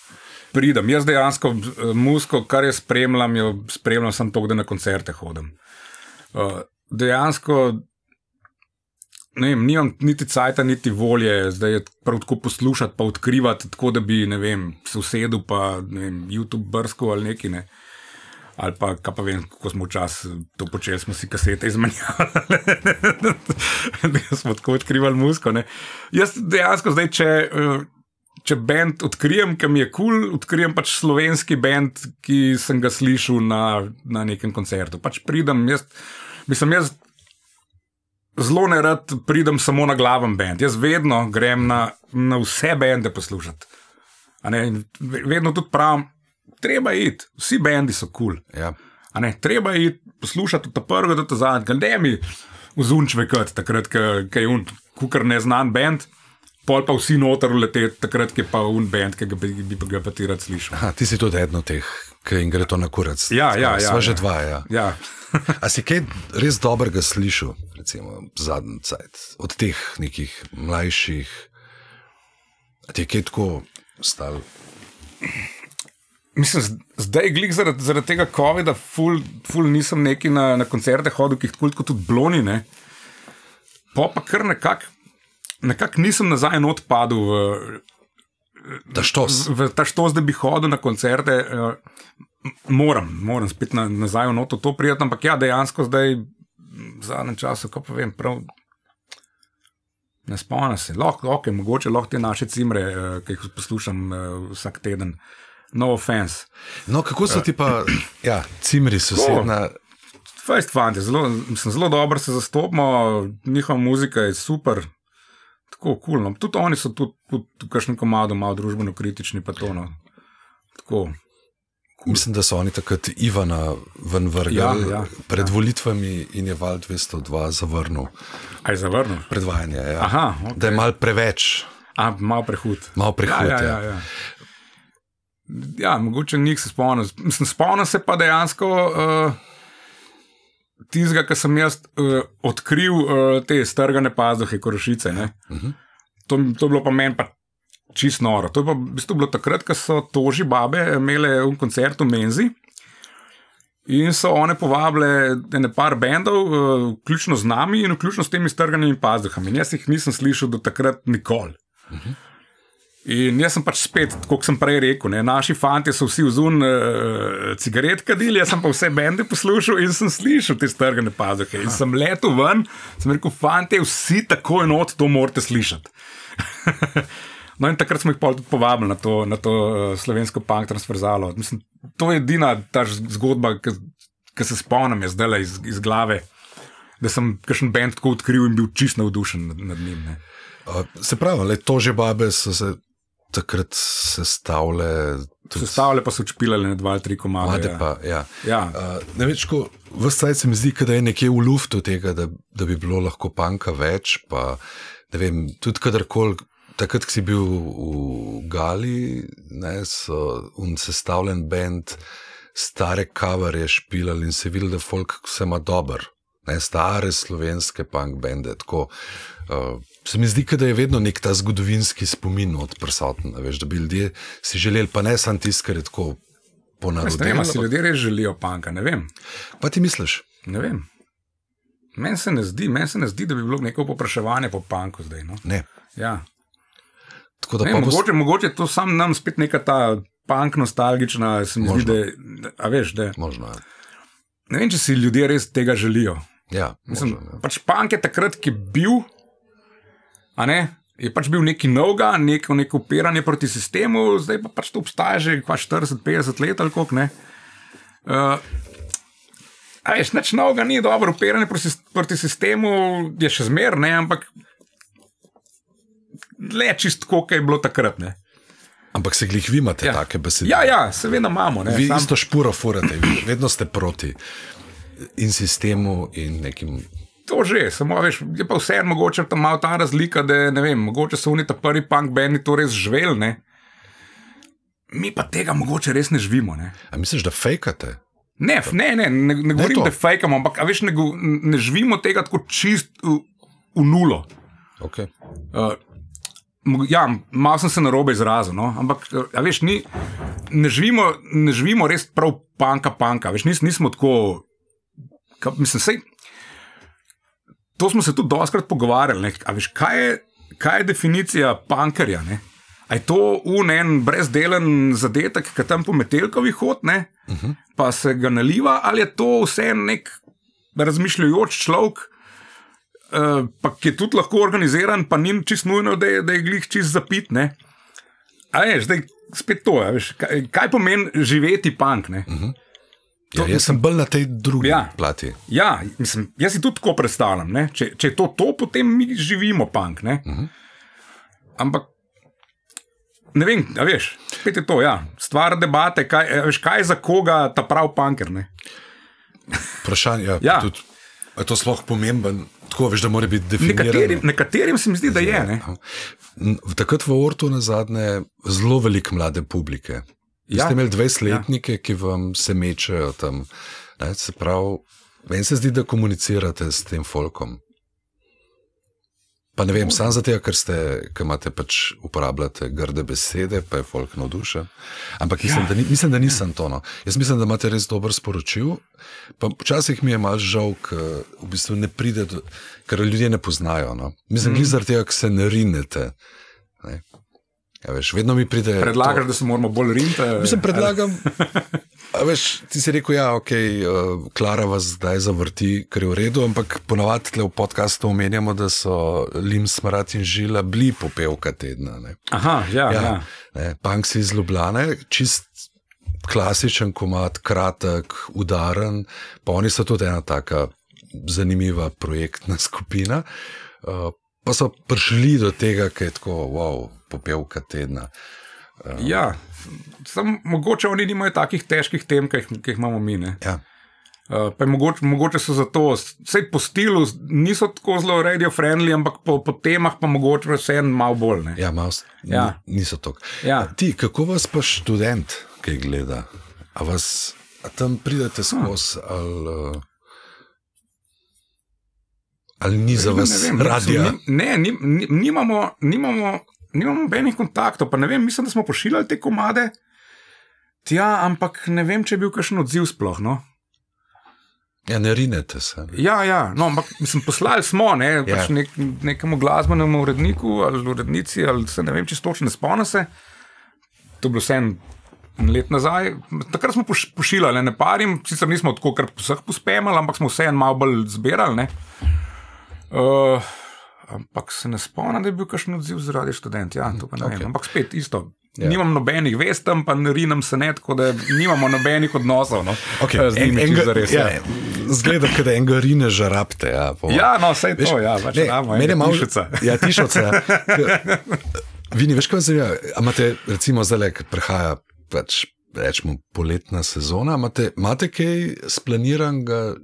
Pridem, jaz dejansko eh, muziko, kar jaz spremljam, jo spremljam samo to, da na koncerte hodim. Uh, dejansko ne vem, nimam niti cajta, niti volje, zdaj je prav tako poslušati, pa odkrivati, tako da bi ne vem, se usedel, pa ne vem, YouTube brsko ali neki. Ne. Ali pa, kaj pa vem, kako smo včasih to počeli, smo si kasete izmenjavali, da smo tako odkrivali muziko. ne. Jaz dejansko zdaj, če, eh, če bend odkrijem, ki mi je kul, cool, odkrijem pač slovenski bend, ki sem ga slišal na, na nekem koncertu. Pač pridem, jaz, mislim, jaz zelo ne rad pridem samo na glaven bend. Jaz vedno grem na, na vse bende poslušati. Vedno tudi pravim, treba je iti, vsi bendi so kul. Cool. Ja. Ne, treba je poslušati od ta prvega do ta zadnjega, ne mi vzunčve kot takrat, ko je un, kukar neznan bend, pol pa vsi noter leteti, takrat, je pa un bend, ki ga bi, bi pa ga pa ti rad slišal. Aha, ti si tudi eden od teh, ki jim gre to na kurac. Ja, ja, ja, Sva že ja. dva, ja. Ja. A si kaj res dobrega slišal, recimo zadnji cajt, od teh nekih mlajših? A ti je kaj tako stalo? Mislim, zdaj, glih zaradi, zaradi tega COVID-a, ful, ful nisem neki na, na koncerte hodil, ki jih tako kot tudi bloni. Ne. Pa pa kar nekako nekak nisem nazaj not padel v, Da štos. v ta štos, da bi hodil na koncerte. eh, Moram, moram spet na, nazaj v noto to prijeti, ampak ja, dejansko zdaj, v zadnjem času, ko pa vem, prav. Ne spomnim se, lahko, okay, mogoče lahko te naše cimre, eh, ki jih poslušam eh, vsak teden. No offense. No, kako so ti pa, ja, cimri sosedna. Fajst fanti, zelo, mislim, zelo dobro se zastopamo, njihova muzika je super, tako kul. Cool, no. Tudi oni so tudi, tudi v kakšnem komadu malo družbeno kritični, pa to. No. Tako. Mislim, da so oni takrat Ivana ven vrgli Ja, ja, pred volitvami in je Val 202 zavrnil Aj zavrnil. predvajanje. Ja. Aha, ok. Da je mal preveč, A, malo prehud. malo prehod. Ja, ja, ja, ja. ja, mogoče njih se spomnim. Spomnim se pa dejansko uh, tistega, kar sem jaz uh, odkril, uh, te strgane pazduhe, korošice. Uh -huh. to, to je bilo pa meni pa čist noro. To je pa v bistvu bilo takrat, ko so toži babe imele un koncert v Menzi. In so one povabile ene par bendov, uh, vključno z nami in vključno s temi strganimi pazduhami. In jaz jih nisem slišal do takrat nikoli. In jaz sem pač spet, kot sem prej rekel, ne, naši fanti so vsi vzun uh, cigaret kadili, jaz sem pa vse bende poslušal in sem slišal te strgane pazuhe. In sem letel ven, sem rekel, fanti, vsi tako enot to morate slišati. no, in takrat smo jih tudi povabili na to, na to uh, slovensko punk transverzalo. Mislim, to je edina ta zgodba, ki se spomnim je zdaj iz, iz glave, da sem kakšen bend tako odkril in bil čist navdušen nad, nad njim. Ne. Uh, se pravi, le to že babe so se takrat sestavile. tudi- Sestavljale pa so čpilale na dva ali tri komade. Mlade ja. pa, ja. Ja. Uh, ne več, ko vse se mi zdi, da je nekje v luftu tega, da, da bi bilo lahko panka več. Pa, vem, tudi kadarkoli, takrat, ko si bil v Gali, ne, so un sestavljen bend, stare kavare špilali in se videl, da folk vse ima dober. Ne, stare slovenske punk bende. Tako, uh, se mi zdi, da je vedno nek ta zgodovinski spomin odprsoten. a Veš, da bi ljudje si želeli, pa ne samo tisto, kar je tako Ne vem, si ljudje res želijo panka, ne vem. Pa ti misliš? Ne vem. Meni se ne zdi, meni se ne zdi, da bi bilo neko popraševanje po panku zdaj. No? Ne. Ja. Tako da Ne, mogoče, mogoče je to sam nam spet neka ta pank nostalgična, se mi zdi, Možno. da, je- da, a veš, da možno. ja. ne vem, če si ljudje res tega želijo. Ja, Mislim, možno, ja. pač punk je takrat, ki je bil. Je pač bil neki novega, neko, neko upiranje proti sistemu, zdaj pa pač to obstaja že kva 40-50 let ali koliko ne. Uh, a veš, nič novega ni dobro, upiranje proti, proti sistemu je še zmer, ne, ampak le čist, koliko je bilo takrat. Ne. Ampak se glih vi imate Ja. take besede. Ja, ja, seveda imamo. Ne, Vi sam- isto špuro furate, vedno ste proti in sistemu in nekim. To že, samo veš, je pa vseeno mogoče tam malo ta razlika, da ne vem, mogoče so oni ta prvi punk bendi to res živeli, ne. Mi pa tega mogoče res ne živimo. Ne, A misliš, da fejkate? ne, ne, ne, ne, ne govorim, to. da fejkamo, ampak veš, ne, ne živimo tega tako čist v, v nulo. Okay. Uh, mo- ja, malo sem se na robe izrazil, no? ampak uh, a veš, ni, ne, živimo, ne živimo res prav panka, panka. Veš, nis, nismo tako. Ka, mislim, sej, to smo se tudi doskrat pogovarjali. Ne? A veš, kaj je, kaj je definicija pankerja? Ne? A je to unen brezdelen zadetek, ki tam po metelkovi hod, ne? uh -huh. pa se ga naliva, ali je to vse nek razmišljajoč človek, uh, pa ki je tudi lahko organiziran, pa ni čist nujno, da je, da je glih čist zapit. Ne? A veš, zdaj spet to, veš, kaj, kaj pomeni živeti punk. Ne? Uh -huh. Ja, jaz sem bolj na tej drugi Ja. ja. plati. Ja, mislim, jaz si tudi tako predstavljam. ne. Če, če je to to, potem mi živimo punk. Uh -huh. Ampak. Ne vem, a veš, spet je to, ja. stvar debate, kaj, veš, kaj je za koga ta prav punker. Ne? Vprašanje je, Ja. ja. tudi, je to sploh pomemben. Tako veš, da mora biti definiran. Nekaterim, nekaterim se mi zdi, da je. Ne? N- Takrat v Ortu na zadnje zelo veliko mlade publike. Ja. Ja. Ste imeli 20-letnike, ja. ki vam se mečejo tam. Ne, se pravi, meni se zdi, da komunicirate s tem folkom. Pa ne vem, samo zato, ker, ste, ker imate pač uporabljate grde besede, pa je folk navdušen. Ampak mislim, Ja. ja. da, ni, mislim, da nisem to. No. Jaz mislim, da imate res dober sporočil. Pa včasih mi je malo žal, ker v bistvu ne pride, do, ker ljudje ne poznajo. No. Mislim, mm. zaradi tega, ker se ne rinete. Ne. Ja, veš, vedno mi pride. Predlagaš, to, da se moramo bolj riniti. Mislim, predlagam. A veš, ti si rekel, ja, ok, uh, Klara vas zdaj zavrti, kar je v redu, ampak ponavadi tle v podkastu omenjamo, da so Lim, Smrat in Žila bili popevka tedna. Ne. Aha, ja, ja. ja. Ne, Punk si iz Ljubljane, čist klasičen komat, kratek, udaren, pa oni so tudi ena taka zanimiva projektna skupina. Uh, pa so prišli do tega, da je tako, wow, popevka tedna. ja. Sam, mogoče oni nimajo takih težkih tem, ki jih, ki jih imamo mi. Ne? Ja. Uh, pa je mogoče, mogoče so zato, vse po stilu niso tako zelo radio-friendly, ampak po, po temah pa mogoče vseeno malo bolj. Ne? Ja, malo, Ja. ja. niso to. Ja. Ti, kako vas pa študent, ki gleda? A, vas, a tam pridete skozi, ali, uh, ali ni za vas Ne vem, radio? mislim, ni- Ne, ni, ni, nimamo, nimamo, nimamo nobenih kontaktov. Pa ne vem, mislim, da smo pošiljali te komade. Tja, ampak ne vem, če je bil kakšen odziv sploh. No? Ja, ne rinete se. Ja, ja, no, ampak mislim, poslali smo ne, Ja. pač nek, nekemu glasbenemu uredniku ali urednici, ali se ne vem, če točno ne spomnim se. To je bilo vse en let nazaj. Takrat smo poš, pošiljali, ne parim, sicer nismo tako kar vseh pospemali, ampak smo vseeno malo bolj zbirali. Ne. Uh, ampak se ne spomnim, da je bil kakšen odziv zaradi študenta. Ja, to pa ne okay. Ok. vem. Ampak spet isto. Ja. Yeah. Nimam nobenih vest tam, pa ne rinem se ne, tako da nimamo nobenih odnosov. No, Okay. z njimi čisto zares. ja, ja. Zgleda, da enega rine žarapte. Ja, po- Ja, no, vse to, ja, pač ne, ramo, mene malo- tišica. Ja, tišoca. Vini, veš, kaj me zanima? Imate, recimo, zdaj, ki prihaja, pač, rečemo, poletna sezona, imate, imate kaj splaniranega,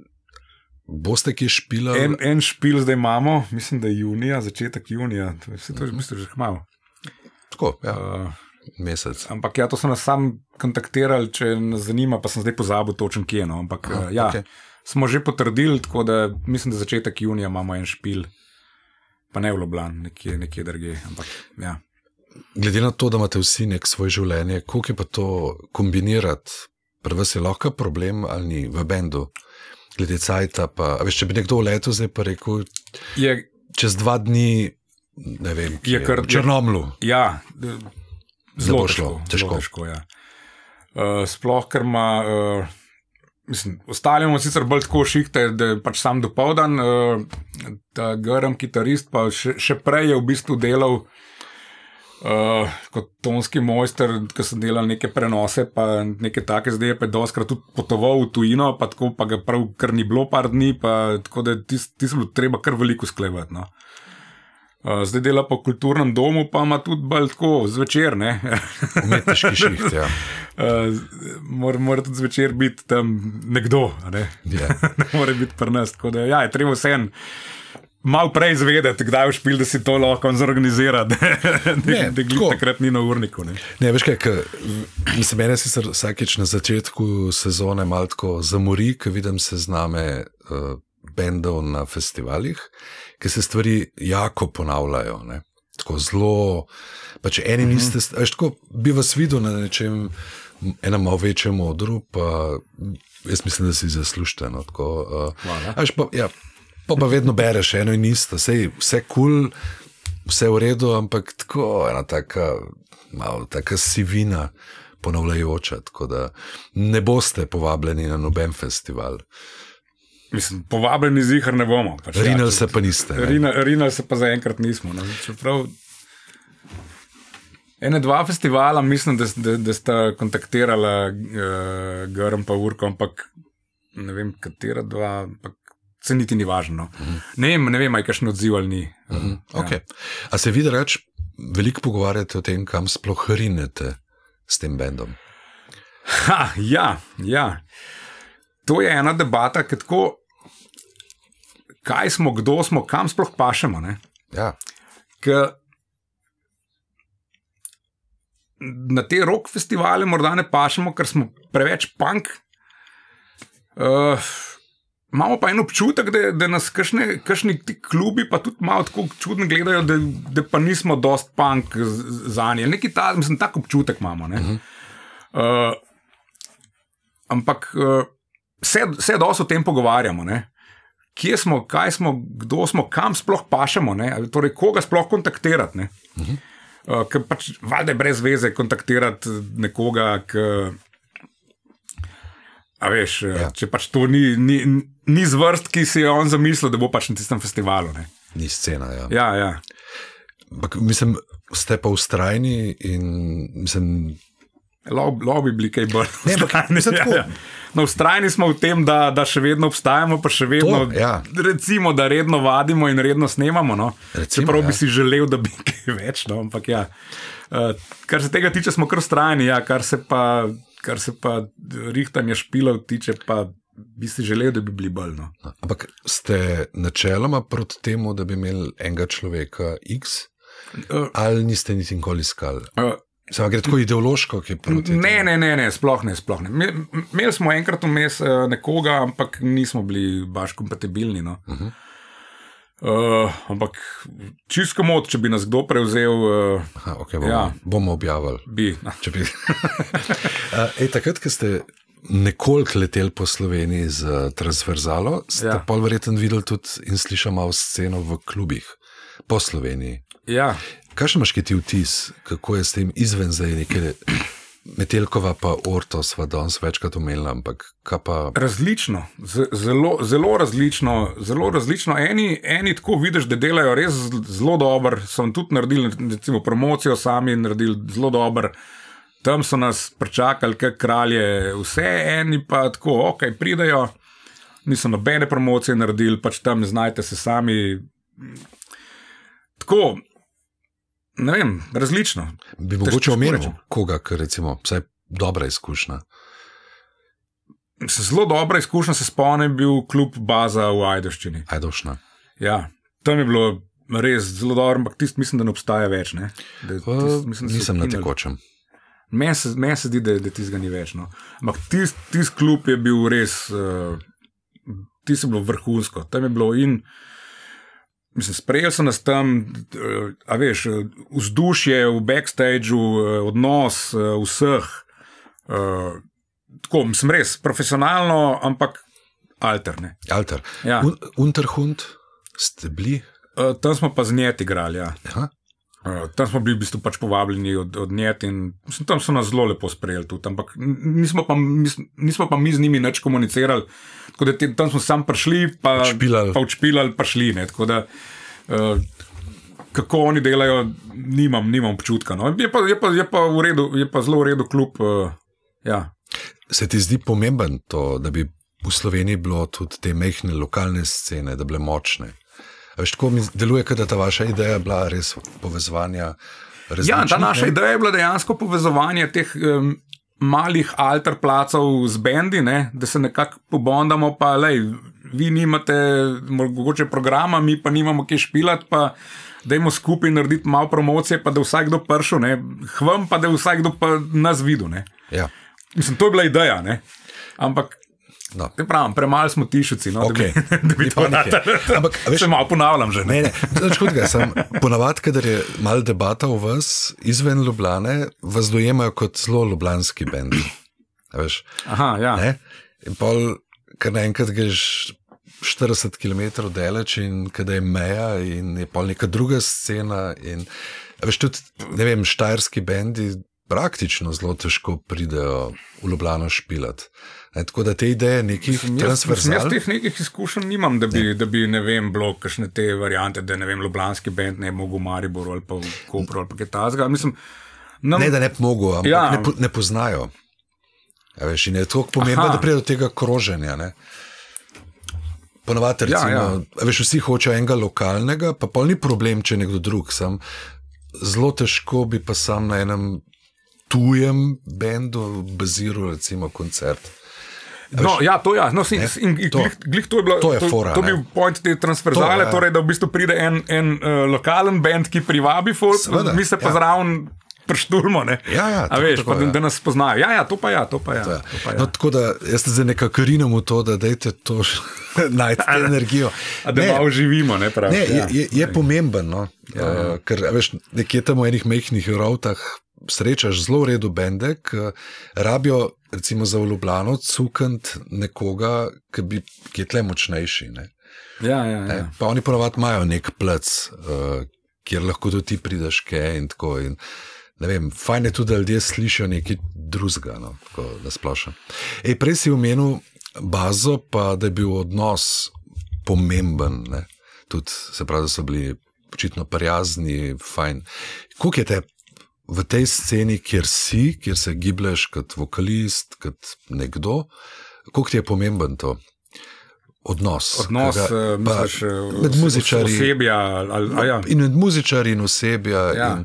boste kaj špila? En, en špil zdaj imamo, mislim, da je junija, začetek junija, je vse to že, mislim, že malo. Tako, ja, Uh, mesec. ampak ja, to so nas sam kontaktirali, če nas zanima, pa sem zdaj pozabil točen kje. No. Ampak Aha, uh, ja, okay. smo že potrdili, tako da mislim, da začetek junija imamo en špil. Pa ne v Ljubljani, nekje, nekje drugje. Ampak, ja. Glede na to, da imate vsi nek svoj življenje, kako je pa to kombinirati? Pri vas je lahko problem ali ni v bendu? Glede cajta, pa veš, če bi nekdo letel zdaj pa rekel, Je, čez dva dni, ne vem, Je kar- v Črnomlu. ja, zelo šlo, težko. težko ja. uh, sploh, ker ima. Uh, mislim, ostali imamo sicer bolj tako šihte, da je pač sam dopoldan, uh, ta grm kitarist pa še, še prej je v bistvu delal. Uh, kot tonski mojster, ki sem delal neke prenose, pa neke take zdaj, pa je doskrat tudi potoval v tujino, pa tako pa ga prav, ker ni bilo par dni, pa tako da ti ti se bilo treba kar veliko sklevati. No. Uh, zdaj dela po kulturnem domu, pa ima tudi bolj tako zvečer. Umetniški šiht, ja. Uh, mora, mora tudi zvečer biti tam nekdo, a ne. Ja. ne more biti pri nas. Tako da ja, je treba vse en. Mal prej izvedeti, kdaj je špil, da si to lahko zorganizira, da Ne, ne tako. takrat ni na urniku. Ne. Ne, veš kaj, ke, mislim, mene sicer vsakeč na začetku sezone malo tako zamori, ko vidim sezname uh, bendov na festivalih, ki se stvari jako ponavljajo. Ne. Tako zelo, pa če eni niste, veš, tako bi vas videl na nečem, enem malo večjem odru, pa jaz mislim, da si zaslužite. No, tako, uh, Hvala. a veš, pa, ja, pa, pa vedno bereš eno in isto, Sej, vse kul. Cool, vse v redu, ampak tako ena taka, malo taka sivina, ponavljajoča. Tako da ne boste povabljeni na noben festival. Mislim, povabljeni zihar ne bomo. Pač, Rinal če- se pa niste. Rina- Rinal se pa zaenkrat nismo. No. Čeprav ene dva festivala, mislim, da, da, da sta kontaktirala uh, Grm pa Urko, ampak ne vem, katera dva. Ampak Se niti ni važno. No. Mhm. Ne vem, ne vem, je kakšen odziv ali ni. Uh, Okay. A se vidi reč, veliko pogovarjate o tem, kam sploh rinete s tem bendom? Ha, ja, ja. To je ena debata, ki tako, kaj smo, kdo smo, kam sploh pašemo. Ne? Ja. Ker na te rock festivale morda ne pašemo, ker smo preveč punk. Uh, imamo pa en občutek, da, da nas kakšne, kakšni ti klubi pa tudi malo tako čudno gledajo, da, da pa nismo dost punk za nje. Neki ta, mislim, tak občutek imamo. Uh -huh. uh, ampak uh, se, se dosto o tem pogovarjamo. Ne? Kje smo, kaj smo, kdo smo, kam sploh pašemo, ne? Torej koga sploh kontaktirati. Ne? Uh -huh. uh, ker pač valjda je brez veze kontaktirati nekoga, ki. A veš, ja. če pač to ni, ni, ni z vrst, ki si je on zamislil, da bo pač na tistem festivalu. Ne? Ni scena. Ja. Ja, ja. Ampak, mislim, ste pa ustrajni in mislim, Lahko bi bili kaj bolj Ne, mislim, tako- ja, ja. No, ustrajni smo v tem, da, da še vedno obstajamo, pa še vedno, To, ja. recimo, da redno vadimo in redno snemamo. No. Recimo, Čeprav ja. bi si želel, da bi kaj več. No, ampak, ja. uh, kar se tega tiče, smo kar ustrajni, ja, kar se pa, kar se pa rihtanja špilov tiče, pa bi si želel, da bi bili bolj. No. ampak ste načeloma proti temu, da bi imeli enega človeka X, Uh, ali niste niti nikoli iskali? uh, Samo gre tako ideološko, ki je proti. Ne, ne, ne, ne, sploh ne. Sploh ne. Imeli smo enkrat vmes uh, nekoga, ampak nismo bili baš kompatibilni. No. Uh -huh. uh, ampak čisto mod, če bi nas kdo prevzel, uh, Aha, okay, bomo, ja. Bomo objavili. bi. No. Bi... A, Ej, takrat, ko ste nekoliko leteli po Sloveniji z transverzalo, ste ja. Pol verjetno videli tudi in slišali malo sceno v klubih po Sloveniji. Ja. Kaj imaš kaj ti vtis, kako je s tem izven zdaj neke Metelkova, pa Orto, sva danes večkrat omenila, ampak kaj pa. Različno, z- zelo, zelo različno. Zelo različno. Eni, eni tako vidiš, da delajo res zelo dobro. So tudi naredili recimo, promocijo, sami naredili zelo dobro. Tam so nas pričakali, kot kralje, vse eni pa tako, ok, pridajo, niso nobene promocije naredili, pač tam znajte se sami. Tako, ne vem, različno. Bi mogoče omenil koga, ker recimo, vsaj dobra izkušnja. Zelo dobra izkušnja se spomnim, je bil klub Baza v Ajdoščini. Ajdošna. Ja, tam je bilo res zelo dobro, ampak tisti mislim, da ne obstaja več. Ne? Da, Uh, tist, mislim, da so nisem na ukinili. tekočem. Meni se, meni se zdi, da, da tistega ni več. No. Ampak tisti tist klub je bil res, uh, tisti je bilo vrhunsko. Tam je bilo in. Mislim, sprejeli so nas tam, uh, a veš, eh, vzdušje v backstageu, uh, odnos vseh. Uh, tako, mislim, res profesionalno, ampak alterne. Alter. Ja. Un, Unterhund ste bili? Uh, tam smo pa z njeti igrali. Ja. Aha. Uh, tam smo bili v bistvu pač povabljeni od, od njet in mislim, tam so nas zelo lepo sprejeli tudi, ampak nismo pa, mis, nismo pa mi z njimi več komunicirali. Tako da te, tam smo sam prišli, pa Odšpilali. pa odšpilali, pa šli. Ne, tako da, uh, kako oni delajo, nimam, nimam občutka. No. Je, pa, je, pa, je, pa redu, je pa zelo v redu kljub. Uh, ja. Se ti zdi pomemben to, da bi v Sloveniji bilo tudi te mehke lokalne scene, da bi bile močne? Veš, tako mi deluje, da ta vaša ideja bila res povezovanja. Ja, ta naša ne? ideja je bila dejansko povezovanje teh um, malih alterplacov z bendi, ne, da se nekako pobondamo. Pa, lej, vi nimate mogoče programa, mi pa nimamo kje špilati. Pa, Dajmo skupaj narediti malo promocije, pa da vsakdo prišel, hvam pa da vsakdo pa nas videl. Ne. Ja, Mislim, to je bila ideja, ne. ampak no. te pravim, premalo smo tišuci, no, Okej. da bi, da bi to naredili. Ampak, veš- Se malo ponavljam že. Ne? Ne, nič hudega. Ponavadi, kadar je mal debata v vas, izven Ljubljane, vas dojemajo kot zelo ljubljanski bend. Aha, ja. ne? In pol, kar naenkrat greš 40 km daleč in kadaj je meja in je pol neka druga scena. In, veš, tudi, ne vem, štajerski bendi praktično zelo težko pridejo v Ljubljano špilat. Ne, tako da te ideje nekih Jaz, mislim, jaz transverzalnih. teh nekih izkušenj nimam, da bi, da bi ne vem, bilo kakšne te variante, da ne vem, Ljubljanski bend ne mogel v Mariboru ali pa v Kopru ali pa kaj takega. Mislim, nam, Ne, da ne bi mogel, ampak Ja. ja. ne, po, ne poznajo. Ja, veš, in je to pomembno, Aha. da pride do tega kroženja. Ne? Ponovadi, Ja, recimo, ja. ja, Veš, vsi hočejo enega lokalnega, pa pol ni problem, če je nekdo drug. Sam, zelo težko bi pa sam na enem tujem bendu baziral, recimo, koncert. No, ja, to ja. No, sin, Ne, in, to. glih, glih to je bilo. To je fora, To, to je bil point te transverzale, To, ja. torej, da v bistvu pride en, en uh, lokalen bend, ki privabi folk, Seveda, mi se pa ja. zraven. Prštulmo, ne? Ja, ja, A tako, veš, tako, pa, da, ja. da nas spoznajo. Ja, ja, to pa ja, to pa ja. Ja. To pa ja. No, tako da jaz zdaj nekako rinem v to, da dajte to najti energijo. A da Ne, malo živimo, ne pravi. Ne, je, ja. je, je pomemben, no? ja, ja. Uh, ker a veš, nekje tam v enih mehkih rovtah srečaš zelo v redu bende, ki rabijo recimo za Ljubljano cukant nekoga, ki, bi, ki je tle močnejši. Ne? Ja, ja, ja. Pa oni ponavadi imajo nek plec, uh, kjer lahko tudi ti prideš kaj in tako. In, vem, fajn je tudi, da ljudje slišijo nekaj drugega, no, tako da splošno. Ej, prej si omenil bazo, pa da je bil odnos pomemben. Ne? Tudi, se pravi, da so bili očitno prijazni, fajn. Kako je te v tej sceni, kjer si, kjer se giblješ kot vokalist, kot nekdo, kako ti je pomemben to? Odnos. Odnos, Kaga- eh, pa misliš, eh, med muzičarji. osebja. Ali, a ja. In med muzičarji in osebja. Ja. In,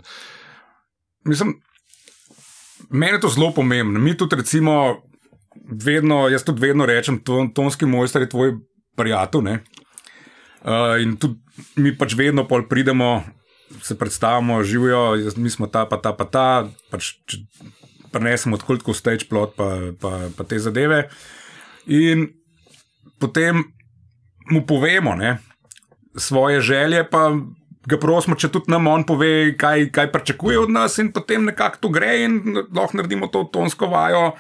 Mislim, meni je to zelo pomembno. Mi tudi, recimo, vedno, jaz tudi vedno rečem, ton, tonski mojster je tvoj prijatelj. ne. Uh, in tudi mi pač vedno pridemo, se predstavimo, živijo, jaz, mi smo ta, pa ta, pa ta, pač prenesemo tako kot stage plot, pa, pa, pa te zadeve. In potem mu povemo ne, svoje želje, pa ga prosimo, če tudi nam on pove, kaj, kaj pričakuje od nas, in potem nekako to gre in lahko naredimo to tonsko vajo.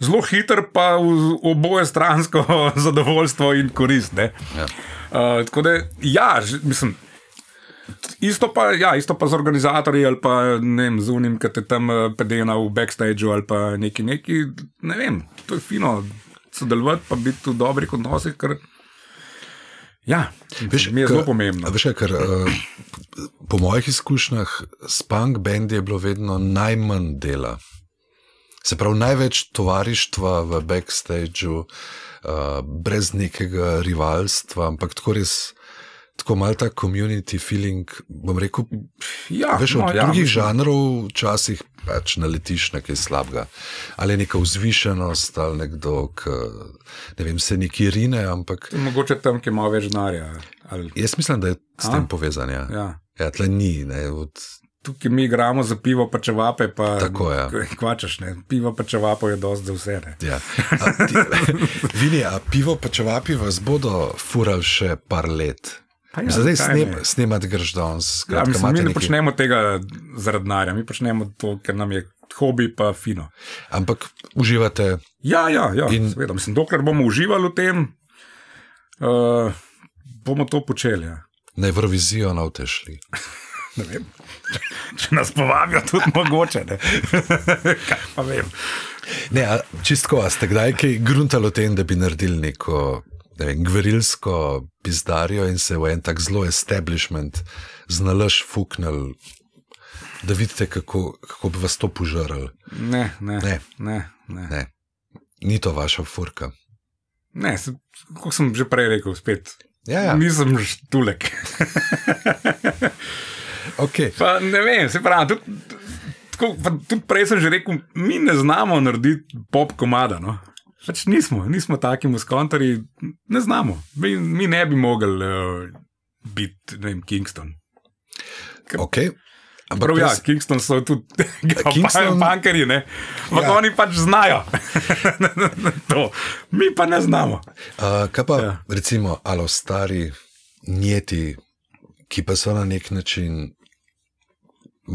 Zelo hiter, pa v oboje stransko zadovoljstvo in korist. ne. ja. Uh, tako da, ja, mislim. Isto pa, ja, isto pa z organizatorji ali pa ne vem, z unim, ki te tam eh, pedena v backstageu ali pa neki, neki, ne vem, to je fino sodelovati, pa biti v dobrih odnosih, ker ja, veš, mi je zelo pomembno. Veš, ker, uh, po mojih izkušnjah s punk bendi je bilo vedno najmanj dela. Se pravi, največ tovarištva v backstageu, uh, brez nekega rivalstva, ampak tako res. Tako mal ta community feeling, bom rekel, Ja, veš, od no, no, ja, drugih mislim, žanrov včasih pač naletiš na kaj slabega. Ali neka vzvišenost, ali nekdo, ki ne vem, se neki rine, ampak Mogoče tam, ki ima več denarja. ali- jaz mislim, da je s A? tem povezan. Ja, ja. Ja. tle ni. Ne, od, Tukaj mi igramo za pivo, pa če vape, pa Tako, ja. kvačaš, ne. Pivo pa če vapo je dosti za vse. Ne. ja. A ti, Vini, a pivo pa če vapi vas bodo furali še par let. Pa Ja, Zdaj snem, ne? snemati greš danes. Ja, mislim, mi ne počnemo tega zaradi denarja, mi počnemo to, ker nam je hobi pa fino. Ampak uživate. Ja, ja, ja In- seveda. Mislim, dokler bomo uživali v tem, uh, bomo to počeli. Ja. Na Eurovizijo navte šli. Ne vem. Če nas povabijo, tudi mogoče. Ne? Kaj pa vem. Ne, a, čistko, a ste kdaj kaj gruntali o tem, da bi naredili neko ne vem, gverilsko pizdarijo in se v en tak zelo establishment znalaš fuknil, da vidite, kako, kako bi vas to požarali. Ne, ne, Ne. ne. ne. Ne. Ni to vaša furka. ne se, kot sem že prej rekel, spet. Ja, ja. Nisem štulek. Okay. Pa ne vem, se pravi, tudi, tako, pa tudi prej sem že rekel, mi ne znamo narediti pop komada. No? Pač nismo, nismo taki muskontarji, ne znamo. Mi, mi ne bi mogli uh, biti, ne vem, Kingston. Okay. Ampak Prav, ja, res- Kingston so tudi Kingston- ne. Ampak Ja. oni pač znajo. to. Mi pa ne znamo. Uh, kaj pa, ja. Recimo, alo stari njeti, ki pa so na nek način,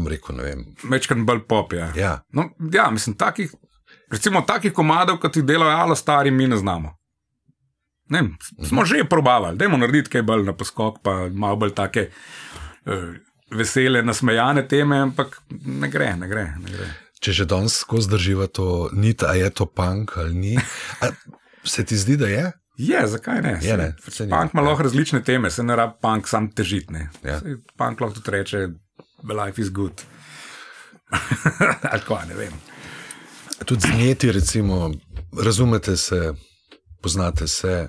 rekel, ne vem. Mečkar bolj pop. Ja. Ja, No, ja, mislim, takih, recimo takih komadov, kot jih delajo alo stari, mi ne znamo. Ne, vem, smo že probavali, da je narediti kaj bolj na poskok, pa malo bolj take uh, vesele, nasmejane teme, ampak ne gre, ne gre. Ne gre. če že danes skozi drživa to nit, a je to punk ali ni. A, se ti zdi, da je? Je, zakaj ne? Je, ne, ni. Punk ima lahko različne teme, se ne rabi punk sam težiti. ne. Ja. Punk lahko tudi reče, life is good. Ali kaj, ne vem. Tudi z njeti, recimo, razumete se, poznate se.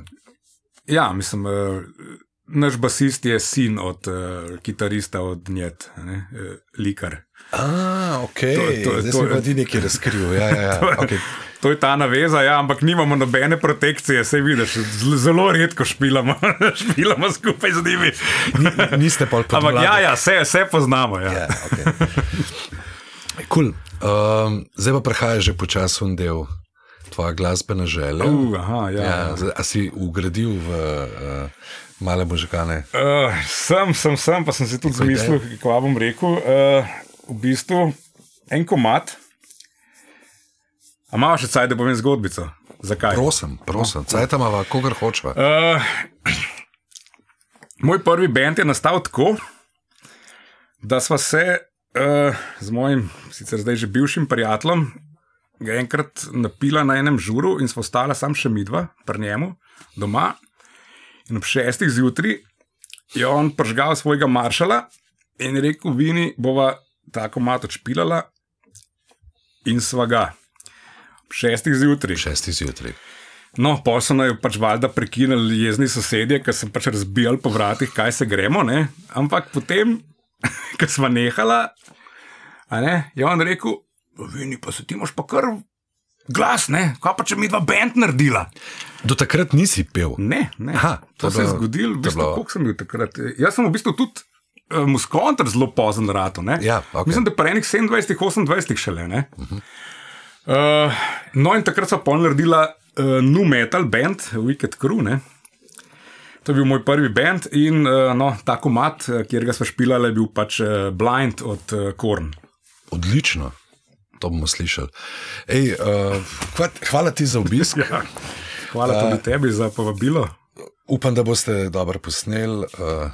Ja, mislim, uh, naš basist je sin od uh, kitarista od Njet, ne, uh, Likar. A, ok, To- to- zdaj to sem je- pa ti nekaj razkril. Ja, ja, ja. Okay. To je ta naveza, ja, ampak nimamo nobene protekcije, se vidiš, zelo, redko špilamo, špilamo skupaj z njimi. Ni, niste pa Ampak ja, ja, vse, vse poznamo. Ja. Ja, okay. cool. Um, zdaj pa prehaja že počasi un del tvoja glasbena želja. Uh, aha, ja. Ja, zdaj, a si ugradil v uh, male možgane? Uh, sem, sem, sem, pa sem si tudi zmislil, kako bom rekel. Uh, v bistvu en komat. A imaš še caj, da povem zgodbico? Zakaj? Prosim, prosim, cajt imamo, kogar hočeva. Uh, moj prvi bend je nastal tako, da sva se uh, z mojim, sicer zdaj že bivšim prijateljem, ga enkrat napila na enem žuru in sva ostala sam še midva, pri njemu, doma. In ob šestih zjutraj je on pržgal svojega maršala in je rekel: Vini, bova tako mato špilala in sva ga. Ob šestih zjutraj. Šesti zjutraj. No, so naj pač valjda prekinili jezni sosedje, ker sem pač razbijal po vratih, kaj se gremo. Ne? Ampak potem, ko smo nehala, ne, je on rekel: Vini, pa se ti moš pa kar glas, ne, kaj pa če mi dva bend naredila. Do takrat nisi pel. Ne, ne. Aha, to to, se je zgodilo, v bistvu, bilo- koliko sem bil takrat. Jaz sem v bistvu tudi. Uh, Muskonter zelo pozen rato. ne. Ja, okej. Mislim, da pa enih 27, 28 šele. ne. Uh, no, in takrat so pol naredila uh, nu metal band, Wicked Crew. Ne? To je bil moj prvi band in uh, no, ta komat, eh, kjer ga smo špilali, je bil pač uh, Blind od uh, Korn. Odlično, to bomo slišali. Ej, uh, hva, hvala ti za obisk. Ja. Hvala tudi tebi za povabilo. Upam, da boste dobro posneli. Uh,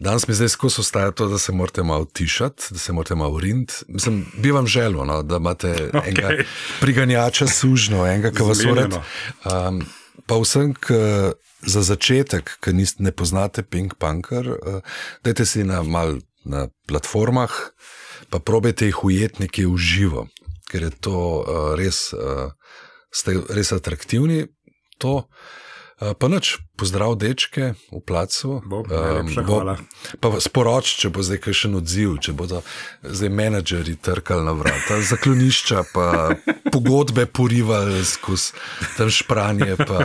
danes mi zdaj skozi ostaja to, da se morate malo tišati, da se morate malo rint. Mislim, bi vam želel, no, da imate okay. enega priganjača sužno, enega, ki vas ured. Zmenjeno. Um, pa vsem, ki za začetek, ki niste, ne poznate Pink Punker, uh, dajte si na, mal, na platformah, pa probejte jih ujeti nekje v živo, ker je to uh, res, uh, ste res atraktivni. To. Uh, pa noč, pozdrav, dečke v placu. Bo, najlepša hvala. Pa sporoč, če bo zdaj kakšen odziv, če bodo zdaj menedžeri trkali na vrata, zaklonišča, pa pogodbe porivali skozi tam špranje, pa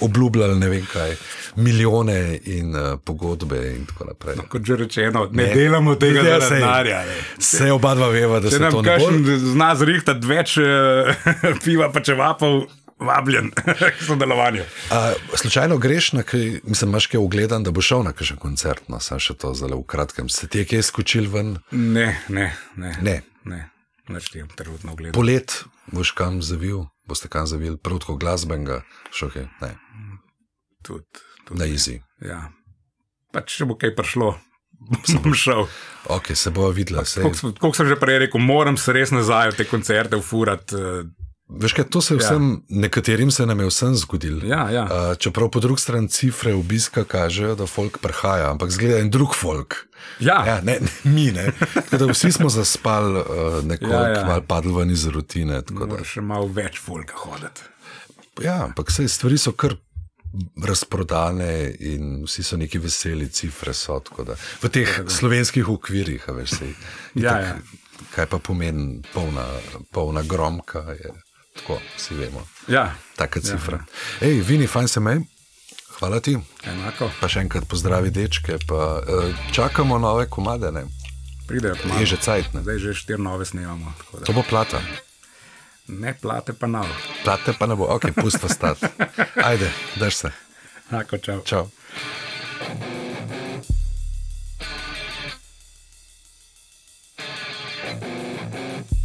obljubljali ne vem kaj, milijone in uh, pogodbe in tako naprej. Kot že rečeno, ne, ne. delamo tega Ja, za sej. denarja. ne. Vse oba dva veva, da Če se to ne bo. zna zrihtati več uh, piva, pa če vapov, vabljen k sodelovanju. A, slučajno greš na kaj, mislim, imaš kaj ogledan, da bo šel na kakšen koncert, no, sem še to zelo v kratkem. Se ti je kaj skočil ven? Ne, ne, ne. Ne. ne. Neč ti je trenutno gledal. Polet boš kam zavil, boste kam zavil, prav tako glasbenega, šoke, ne, Tud, tud, na izi. ja. Pač, če bo kaj prišlo, bom šel. Ok, se bo videla. sem- kot sem že prej rekel, moram se res nazaj v te koncerte ufurati. eh, Veš kaj, to se je vsem, ja. nekaterim se nam je vsem zgodilo. Ja, ja. Uh, čeprav po drugi strani cifre obiska kažejo, da folk prihaja, ampak zgleda en drug folk. Ja, Ja, ne, ne, mi ne. Tako da vsi smo zaspali, uh, nekoliko Ja, ja, ja. ja. malo padli ven iz rutine. tako še malo več folka hoditi. ja, ampak sej, stvari so kar razprodane in vsi so neki veseli, cifre so. tako Da, v teh slovenskih okvirih, veš, sej, Ja, itak, ja. kaj pa pomeni polna, polna gromka. Je, tako, vsi vemo. Ja, Taka cifra. Ja. Ej, Vini, fajn se mej. Hvala ti. enako. Pa še enkrat pozdravi dečke. Pa, uh, čakamo nove komade. Ne? Pridejo kmalu. Je že cajt. Ne? Zdaj že štiri nove snemamo. To bo plata. Ne plate pa nav. Plate pa ne bo, ok, pusta stati. Ajde, drž se. Enako, čau. Čau. This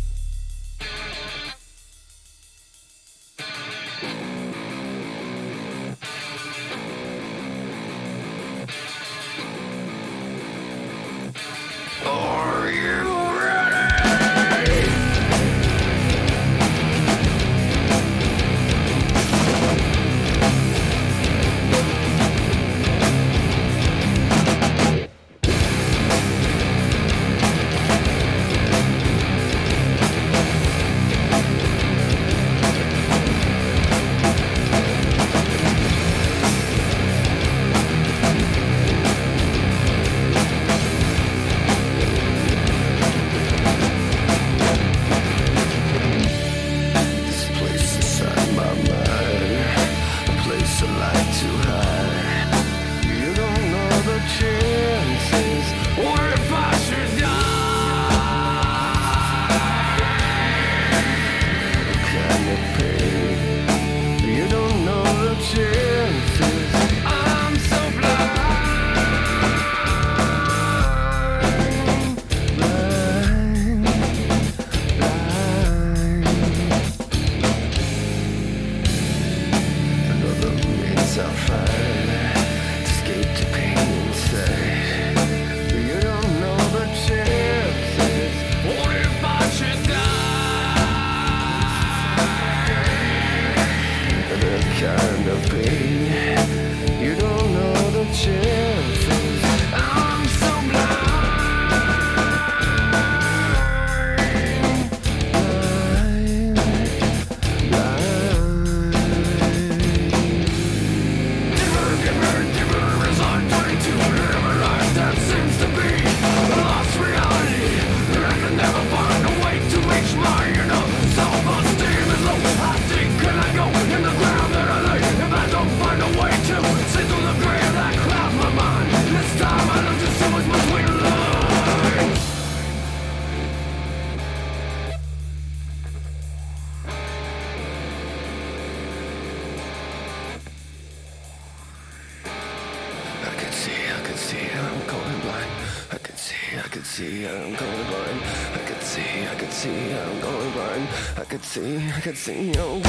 I could see you.